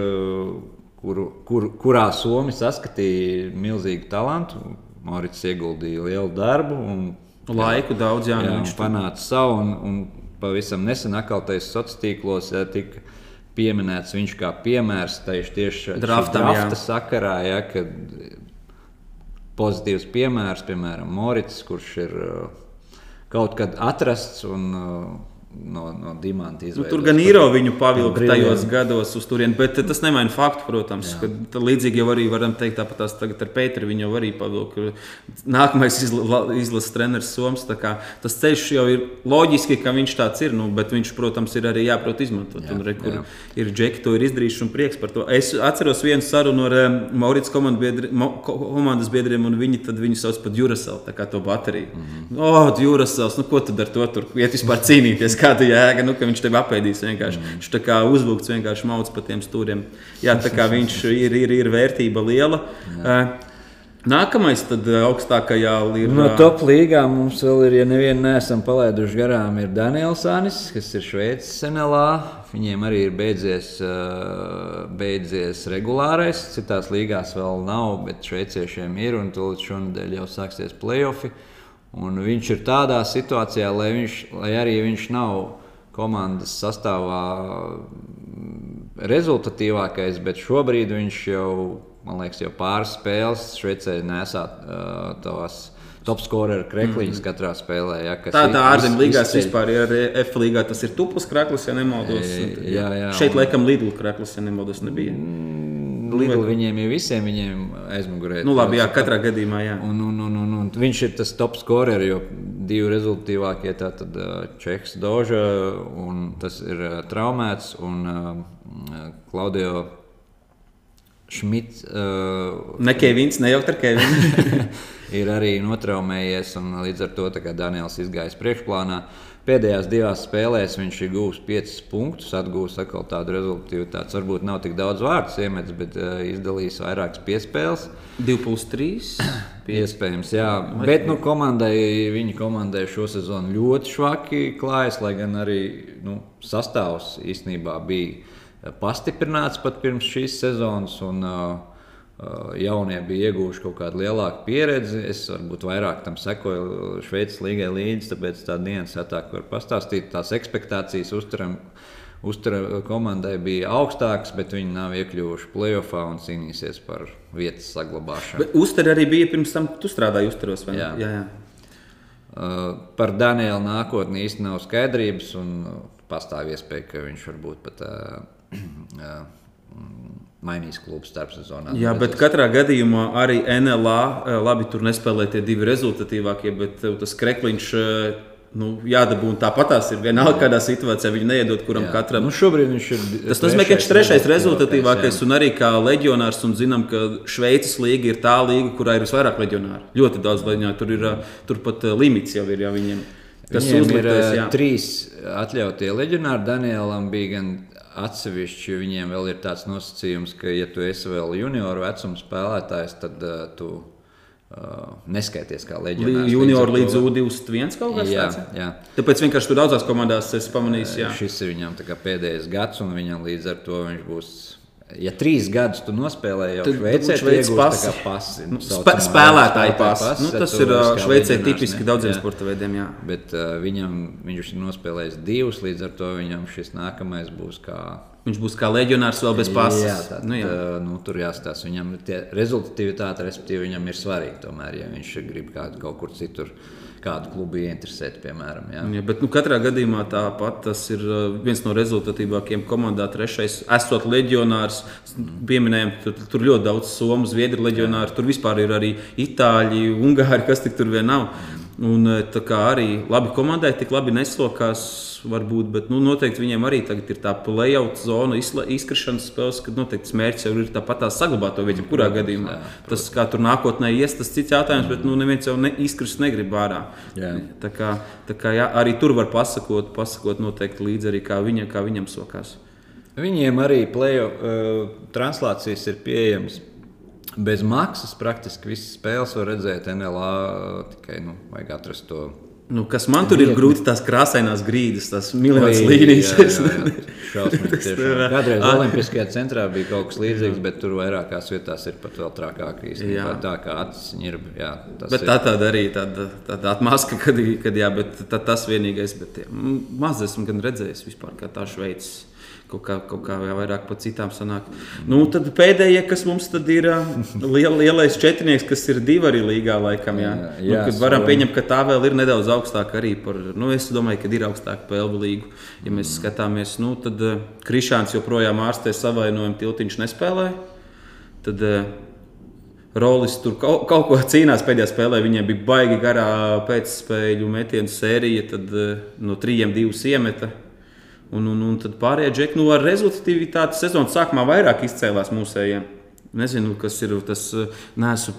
kuru, kur, kurā Somija saskatīja milzīgu talantu. Morits ieguldīja lielu darbu un Laiku daudz, jā, jā, nu viņš viņš panāca savu. Un, un pavisam nesen akaltais sociālos tīklos jā, tika pieminēts viņš kā piemērs tieši, tieši drafta sakarā, ja, pozitīvs piemērs, piemēram, Morits, kurš ir uh, kaut kad atrasts un uh, no, no dimanta Nu, izveidots. tur gan īro viņu Brilliant. tajos gados uz turieni, bet tas nemaina faktu, protams. ka tā Līdzīgi jau arī varam teikt, tāpat tās tagad ar Pēteru viņu arī pavilka. Nākamais izla, izlases treneris Soms. tā kā Tas ceļš jau ir loģiski, ka viņš tāds ir, nu, bet viņš, protams, ir arī jāprot izmantot. Jā, Un, re, kur jā. ir džeki, to ir izdarījuši un prieks par to. Es atceros vienu sarunu ar um, Maurits komandas, biedri, ko- komandas biedriem, un viņi tad viņu sauc par Juraselu, tā kā to bateriju. Mm -hmm. O, Jurasels, nu ko tad ar to tur iet vispār cīnīties? Kāda jēga, nu, ka viņš tev apēdīs vienkārši. Mm. Viņš tā kā uzvilkts vienkārši mauc pa tiem stūriem. Jā, tā kā viņš ir, ir, ir vērtība liela. Uh, Nākamais tad uh, augstākajā ir. No uh, top līgām mums vēl ir, ja nevienu neesam palaiduši garām, ir Daniels Anis, kas ir Šveices NLA. Viņiem arī ir beidzies, beidzies regulārais. Citās līgās vēl nav, bet šveiciešiem ir un tūlīt šonadēļ jau sāksies playoffi. Un viņš ir tādā situācijā, lai, viņš, lai arī viņš nav komandas sastāvā mm, rezultatīvākais, bet šobrīd viņš jau, man liekas, jau pāris spēles Šveicē nesā uh, tās top scoreru krekliņus mm katrā spēlē. Ja, Tā tā izceļ. vispār ir F līgā. Tas ir tupus kraklis, ja nemaldos. Jā, jā, Šeit un- laikam Lidl kraklis, ja nemaldos, nebija. Lidl viņiem ir visiem viņiem aizmugurē. Nu labi, jā, katrā gadījumā, jā. Un, un, un, un, un viņš ir tas top scorer, jo divi rezultātīvākie - tātad uh, Čehs Doža un tas ir uh, traumēts un uh, Klaudio Šmits. Uh, Ne Kevins, ne jau ar Kevinu. ir arī notraumējies, un līdz ar to Daniels izgājis priekšplānā. Pēdējās divās spēlēs viņš ir guvis 5 punktus, atgūs atkal tādu rezultātu. Varbūt nav tik daudz vārdu iemetis, bet uh, izdalījis vairākas piespēles. 2 plus 3. Iespējams, jā. Bet nu, komandai, viņa komandai šo sezonu ļoti švaki klājas, lai gan arī nu, sastāvs īstenībā bija eh, pastiprināts pat pirms šīs sezonas. Un, uh, Jaunie bija ieguvuši kaut kādu lielāku pieredzi. Es varbūt vairāk tam sekoju Šveices līgai līdzi, tāpēc tā dienas atāk var pastāstīt. Tās expectācijas uzturam, uztura komandai bija augstākas, bet viņi nav iekļuvuši playoffā un cīnīsies par vietas saglabāšanu. Uztver arī bija pirms tam, tu strādāji uzturos. vai ne? Jā. jā, jā. Uh, par Danielu nākotni īstenībā nav skaidrības, un pastāv iespēja, ka viņš varbūt pat uh, uh, mainīs klubu starpsezonā. Jā, bet katrā gadījumā arī NLA, eh, labi, tur nespēlē tie divi rezultatīvākie, bet eh, tas krekliņš eh, nu, jādabū. Tāpat tās ir vienalga, kādā situācijā viņi neiedod kuram Jā. katram. Nu, šobrīd viņš ir. Tas nozīmē, ka viņš ir trešais rezultatīvākais, jā. un arī kā leģionārs. Un zinām, ka Šveices līga ir tā līga, kurā ir visvairāk leģionāru. Ļoti daudz leģionāru. Tur ir turpat limits jau ir ja, viņiem. Tas Viņiem ir uzliktais, uh, jā. trīs atļautie leģionāri. Danielam bija gan atsevišķi, viņiem vēl ir tāds nosacījums, ka, ja tu esi vēl junioru vecuma spēlētājs, tad uh, tu Uh, neskaities kā leģionārs. Junior līdz to- U21 kaut kāds Jā, tāds. jā. Tāpēc vienkārši tur daudzās komandās es pamanīju, jā. Šis ir viņam pēdējais gads, un viņam līdz ar to viņš būs. Ja trīs gadus tu nospēlēji, jau Tad Šveicē, Šveices iegūsi pasi. Nu, saucamā spē, spēlētāju spēlētāju pasi. Nu, tas to ir Šveicē tipiski daudziem Jā. sporta veidiem. Jā. Bet uh, viņam, viņš ir nospēlējis divus, līdz ar to viņam šis nākamais būs kā. Viņš būs kā leģionārs vēl bez pasas. Jā, tā, nu, jā. tā, nu, tur jāstāsta. Viņam ir tie rezultāti, respektīvi, viņam ir svarīgi. Tomēr, ja viņš grib kādu kaut kur citur, kādu klubu ieinteresēt, piemēram. Jā. Jā, bet nu, katrā gadījumā tāpat tas ir uh, viens no rezultatīvākajiem komandā. Trešais, esot leģionārs, pieminējām, tur, tur ļoti daudz somu, zviedru leģionāru, tur vispār ir arī itāļi, ungāri, kas tik tur vien nav. Un, tā kā arī labi komandai, tik labi neslokās, varbūt, bet nu, noteikti viņiem arī tagad ir tā playout zona, izkrišanas spēles, kad noteikti mērķis jau ir tāpat tā saglabāt to vietu, kurā gadījumā. Tas, kā tur nākotnē ies, tas cits jautājums, bet nu, neviens jau ne, izkrist negrib ārā. Jā. Tā kā, tā kā jā, arī tur var pasakot, pasakot noteikti līdzi arī kā, viņa, kā viņam sokās. Viņiem arī plējo, uh, translācijas ir pieejamas. Bez maksas praktiski visas spēles var redzēt NLA. Tikai nu, vajag atrast to Nu, kas man tur ir grūti, tās krāsainās grīdas, tās milzīgas līnijas. Šausmīgi. Kādreiz. Olimpiskajā centrā bija kaut kas līdzīgs, bet tur vairākās vietās ir pat vēl trakāk. īstenībā. Tā kā acis ir. Jā, Bet ir. tā tāda arī tāda, tāda atmaska, kad, kad jā, bet tā, tas vienīgais. Bet, jā, maz esmu gan redzējis vispār, kā tā Šveicis. Kaut kā, kaut kā vairāk par citām sanāk. Nu, tad pēdējie, kas mums tad ir liel, lielais četrnieks, kas ir divi arī līgā, laikam. Jā. Jā, Nu, jā, kad varam so- pieņemt, ka tā vēl ir nedaudz augstāka arī par. Nu, es domāju, ka ir augstāka pelnu līga. Ja mēs skatāmies, nu, tad uh, Krišāns joprojām ārstē savainojumu, tiltiņš nespēlē. Tad, uh, Rolis tur kaut, kaut ko cīnās pēdējā spēlē. Viņiem bija baigi garā pēcspēļu metienu sērija, tad no trījiem divas iemeta. Un, un, un tad pārējie džekļi nu, ar rezultātivitāti sezonas sākumā vairāk izcēlās mūsējiem. Nezinu, kas ir tas. uh, Neesmu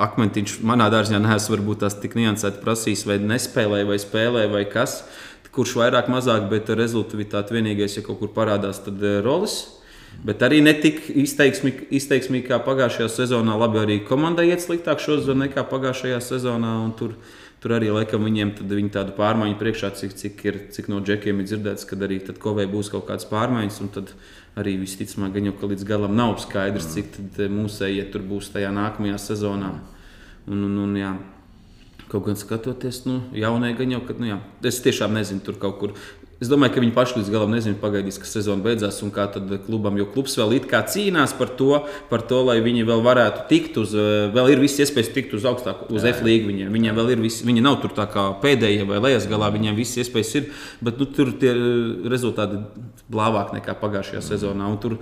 akmentiņš manā dārzā neesmu varbūt tās tik niansēti prasījis, vai nespēlē, vai spēlē, vai kas. Kurš vairāk, mazāk, bet rezultātivitāte vienīgais, ja kaut kur parādās, tad eh, rolis. Bet arī ne tik izteiksmīgi, izteiksmīgi kā pagājušajā sezonā. Labi, arī komandai iet sliktāk šodien nekā pagājušajā sezonā. Tur, tur arī laikam viņiem viņi tādu pārmaiņu priekšā, cik, cik, ir, cik no džekiem ir dzirdēts, kad arī Kovē būs kaut kādas pārmaiņas. un Tad arī visticamāk, ka līdz galam nav skaidrs, cik mūsējie tur būs tajā nākamajā sezonā. Un, un, un, jā. Kaut gan skatoties, nu, jaunai gan jau, ka, nu, jā, es tiešām nezinu, tur kaut kur. Es domāju, ka viņi paši līdz galam nezina, pagaidīs, ka sezona beidzās un kā tad klubam, jo klubs vēl it kā cīnās par to, par to lai viņi vēl varētu tikt uz, eh, vēl ir visas iespējas tikt uz augstāku, uz F līniju. Viņiem, viņiem vēl ir visi, viņi nav tur tā kā pēdējie vai lejas galā, viņiem visas iespējas ir, bet nu, tur tie eh, rezultāti blāvāk nekā pagājušajā sezonā. Un tur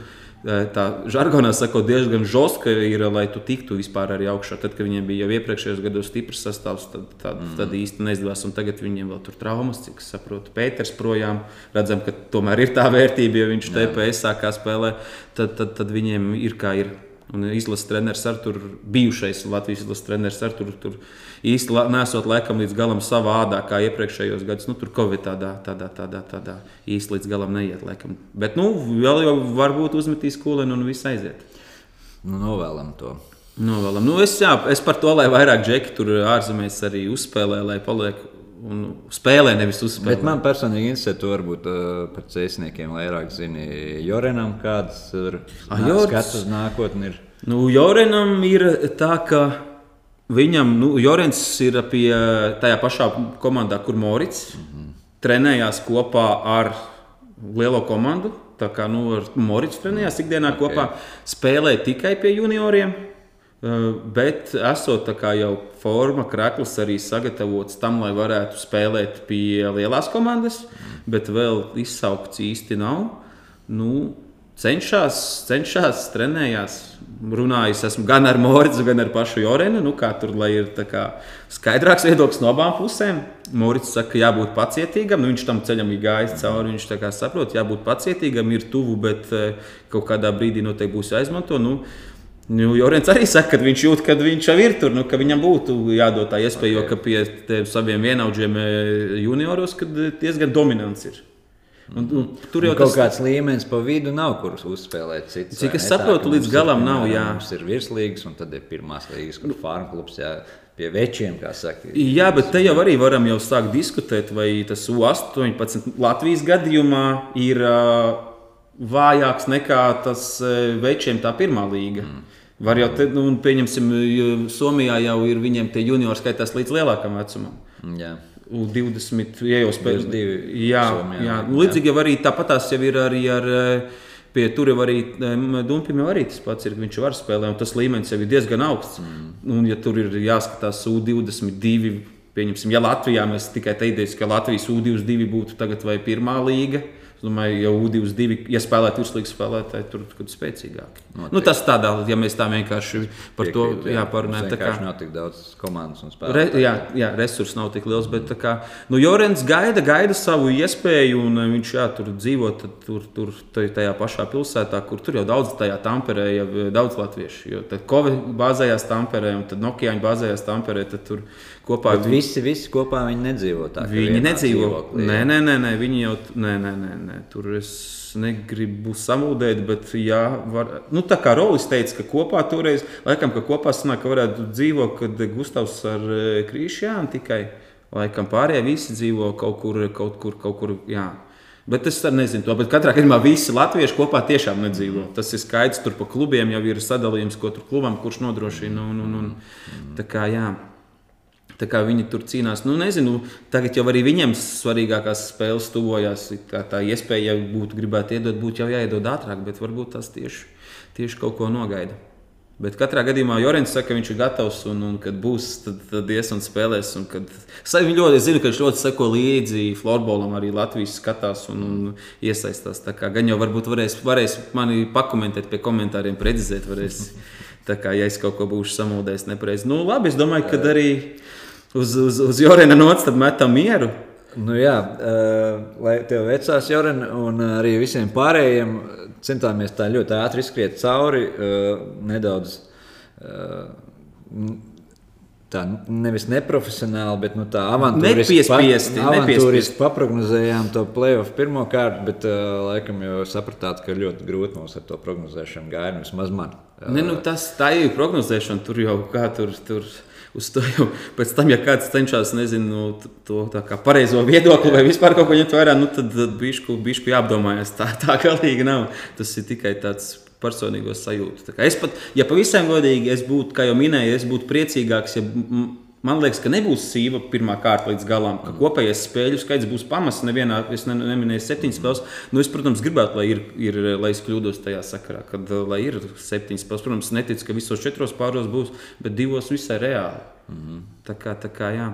tā žargonā sakot, diezgan žostka ir, lai tu tiktu vispār arī augšā. Tad, kad viņiem bija jau iepriekšējos gados stiprs sastāvs, tad, tad, mm. tad īsti neizdevās. Un tagad viņiem vēl tur traumas, cik es saprotu. Pēters projām redzam, ka tomēr ir tā vērtība, ja viņš TPS sākā spēlē, tad, tad, tad viņiem ir kā ir. Un izlases treneris ar tur bijušais Latvijas izlases treneris ar tur, tur īsti la- nesot laikam līdz galam savā ādā, kā iepriekšējos gados. Nu, tur Covid tādā, tādā, tādā, tādā īsti līdz galam neiet. Laikam. Bet nu, vēl jau varbūt uzmetīs kūleni un viss aiziet. Nu, novēlam to. Novēlam. Nu, es, jā, es par to, lai vairāk džeki tur ārzemēs arī uzspēlē, lai paliek un spēlē, nevis uzspēlē. Bet man personīgi interesē, to varbūt uh, par cēsniekiem vairāk zini. Jorenam kāds ir skats uz nākotni. Ir. Nu, Jorenam ir tā, ka viņam, nu, Jorens ir pie tajā pašā komandā, kur Morits mm -hmm. trenējās kopā ar lielo komandu. Tā kā nu, ar Morits trenējās ikdienā okay. kopā, spēlēja tikai pie junioriem. Uh, Bet, esot jau forma, krāklis arī sagatavots tam, lai varētu spēlēt pie lielās komandas, bet vēl izsaukts īsti nav. Nu, cenšas, cenšas, trenējās. Runājis esmu gan ar Moricu, gan ar pašu Jorenu. Nu, tur ir kā skaidrāks viedoklis no abām pusēm. Morits saka, ka jābūt pacietīgam. Nu, viņš tam ceļam ir gājis cauri. Viņš saprot, jābūt pacietīgam, ir tuvu, bet eh, kaut kādā brīdī noteikti būs jāizmanto. Nu, Nu, Jorens arī saka, ka viņš jūt, ka viņš jau ir tur, nu, ka viņam būtu jādod tā iespēja, okay. jo pie saviem vienaudžiem eh, junioros diezgan dominants ir. Un, un, tur jau jau kaut tas kāds līmenis pa vidu nav, kurus uzspēlēt. Cits, Cik es saprotu, līdz galam ir, nav, jā. Mums ir virslīgas, un tad ir pirmās līgas, kur farmklubs jā, pie večiem, kā saka. Jā, bet te jau arī varam jau sākt diskutēt, vai tas U-18 Latvijas gadījumā ir uh, vājāks nekā tas uh, večiem tā pirmā līga. Mm. Var jau, te, nu, un pieņemsim, Somijā jau ir viņiem tie juniori skaitās līdz lielākam vecumam. Jā. U20, ja jau spēlē. 22 Jā, jā. jā. līdzīgi jau arī tāpatās jau ir arī ar. eh, Pie tur jau arī Dumpim jau arī tas pats ir. Viņš var spēlēt, un tas līmenis jau ir diezgan augsts. Mm. Un, ja tur ir jāskatās U22, pieņemsim, ja Latvijā mēs tikai teiktu, ka Latvijas U22 būtu tagad vai pirmā līga. Es domāju, jau U22, ja spēlētu virslīgas spēlētāji, tur ir spēcīgāki. Noteikti. Nu, tas tādā, ja mēs tā vienkārši par to Piekrītu, jā, parunājam. Mums tā kā- nav tik daudz komandas un Re, spēlētāju. jā, jā, resursi nav tik liels. Bet, kā, nu, Jorens gaida, gaida savu iespēju, un eh, viņš jā, tur dzīvo tad, tur, tur, taj- tajā pašā pilsētā, kur tur jau daudz tajā tamperē, jau eh, daudz latviešu. Jo tad Kovi bāzējās tamperē, un tad Nokiāņi bāzējās tamperē. Tad tur kopā Bet visi, visi kopā viņi nedzīvo tā. Viņi nedzīvo. Nē, nē, nē, nē, viņi jau nē, nē, nē, nē. tur es negribu samūdēt, bet jā, var, nu, tā kā Rolis teica, ka kopā toreiz, laikam, ka kopā sanāk, ka varētu dzīvot, kad Gustavs ar eh, Krīšjānu tikai, laikam pārējie visi dzīvo kaut kur, kaut kur, kaut kur, jā. Bet es nezinu to, bet katrā gadījumā visi latvieši kopā tiešām nedzīvo. Tas ir skaidrs, tur pa klubiem jau ir sadalījums, ko tur klubam, kurš nodrošina. Un, un, un, tā kā, jā. Viņi tur cīnās, nu, nezinu, tagad jau arī viņiem svarīgākās spēles tuvojās. Tā, tā iespēja, ja būtu gribētu iedot, būtu jau jāiedod ātrāk, bet varbūt tas tieši, tieši kaut ko nogaida. Bet katrā gadījumā Jorans saka, ka viņš ir gatavs un, un kad būs, tad, tad ies un spēlēs. Un kad... Arī ļoti, es zinu, ka viņš ļoti seko līdzi florbolam, arī Latvijas skatās un, un iesaistās. Tā kā gan jau varbūt varēs, varēs mani pakomentēt pie komentāriem, precizēt. Varēs. Tā kā ja es kaut ko būšu samūdējis nepareizi. Nu, labi, es domāju, ka arī uz, uz, uz Jorena nots tad metam mieru. Nu, jā, uh, lai tev veicās, Joran, un arī visiem pārējiem centāmies tā ļoti ātri izskriet cauri. Uh, nedaudz uh, tā nevis neprofesionāli, bet nu, tā avantūriski, pa, paprognozējām to playoff pirmo kārtu, bet uh, laikam jau sapratāt, ka ļoti grūti mums ar to prognozēšanu gāja. nu, Vismaz man. Ne, nu, tas tā ir prognozēšana. Tur jau kā tur. tur... Uz to jau pēc tam, ja kāds cenšas, nezinu, t- to tā kā pareizo viedokli vai vispār kaut ko ņemt vērā, nu, tad bišku, bišku jāapdomājas. Tā, tā galīgi nav. Tas ir tikai tāds personīgos sajūtu. Es pat, ja pavisam godīgi, es būtu, kā jau minēju, es būtu priecīgāks, ja man liekas, ka nebūs sīva pirmā kārta līdz galam, ka kopējais spēļu skaits būs pamass. Nevienā, es ne, neminēju septiņas spēles. Nu, es, protams, gribētu, lai, ir, ir, lai es kļūdos tajā sakarā, kad lai ir septiņas spēles. Protams, neticu, ka visos četros pāros būs, bet divos visai reāli. Mm -hmm. Tā kā, tā kā, jā.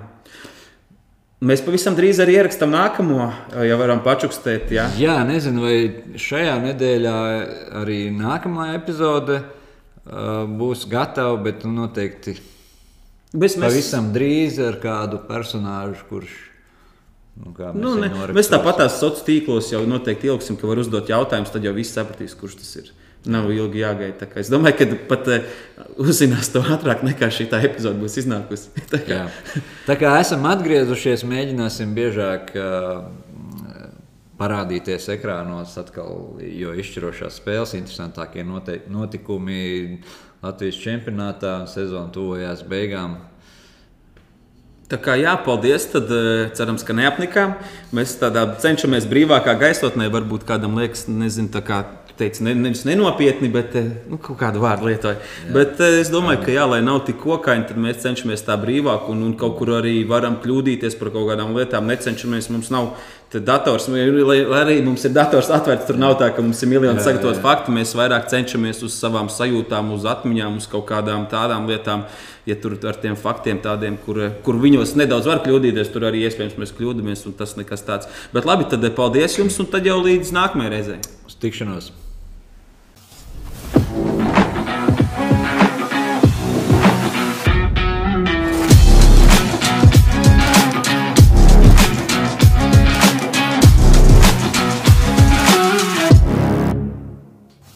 Mēs pavisam drīz arī ierakstām nākamo, ja varam pačukstēt. Jā. Jā, nezinu, vai šajā nedēļā arī nākamā epizode uh, būs gatava, bet nu, noteikti Bet mēs, pavisam drīz ar kādu personāžu, kurš. Nu, mēs Nu, ne, mēs tāpat tās sociālos tīklos jau noteikti ilgsim, ka var uzdot jautājumus, tad jau viss sapratīs, kurš tas ir. Nav ilgi jāgaida. Es domāju, ka pat uh, uzzinās to ātrāk nekā šī epizode būs iznākusi. Tā kā- Jā. Tā kā esam atgriezušies, mēģināsim biežāk uh, parādīties ekrānos atkal, jo izšķirošās spēles, interesantākie notikumi Latvijas čempionātā, sezona tuvojās beigām. Tā kā jā, paldies. Tad eh, cerams, ka neapnikām. Mēs tādā cenšamies brīvākā gaisotnē. Varbūt kādam liekas, nezinu, tā kā teica, ne, nevis nenopietni, bet eh, nu, kaut kādu vārdu lietoju. Bet eh, es domāju, ka jā, lai nav tik kokaini, tad mēs cenšamies tā brīvāk un, un kaut kur arī varam kļūdīties par kaut kādām lietām. Necenšamies, mums nav te dators, lai, lai arī mums ir dators atvērts. Tur nav tā, ka mums ir miljoni sagatavotu faktu. Mēs vairāk cenšamies uz savām sajūtām, uz atmiņām, uz kaut kādām tādām lietām. Ja tur ar tiem faktiem, tādiem, kur, kur viņos nedaudz var kļūdīties, tur arī iespējams mēs kļūdāmies, un tas nekas tāds. Bet labi, tad paldies jums, un tad jau līdz nākamajai reizei. Uz tikšanos!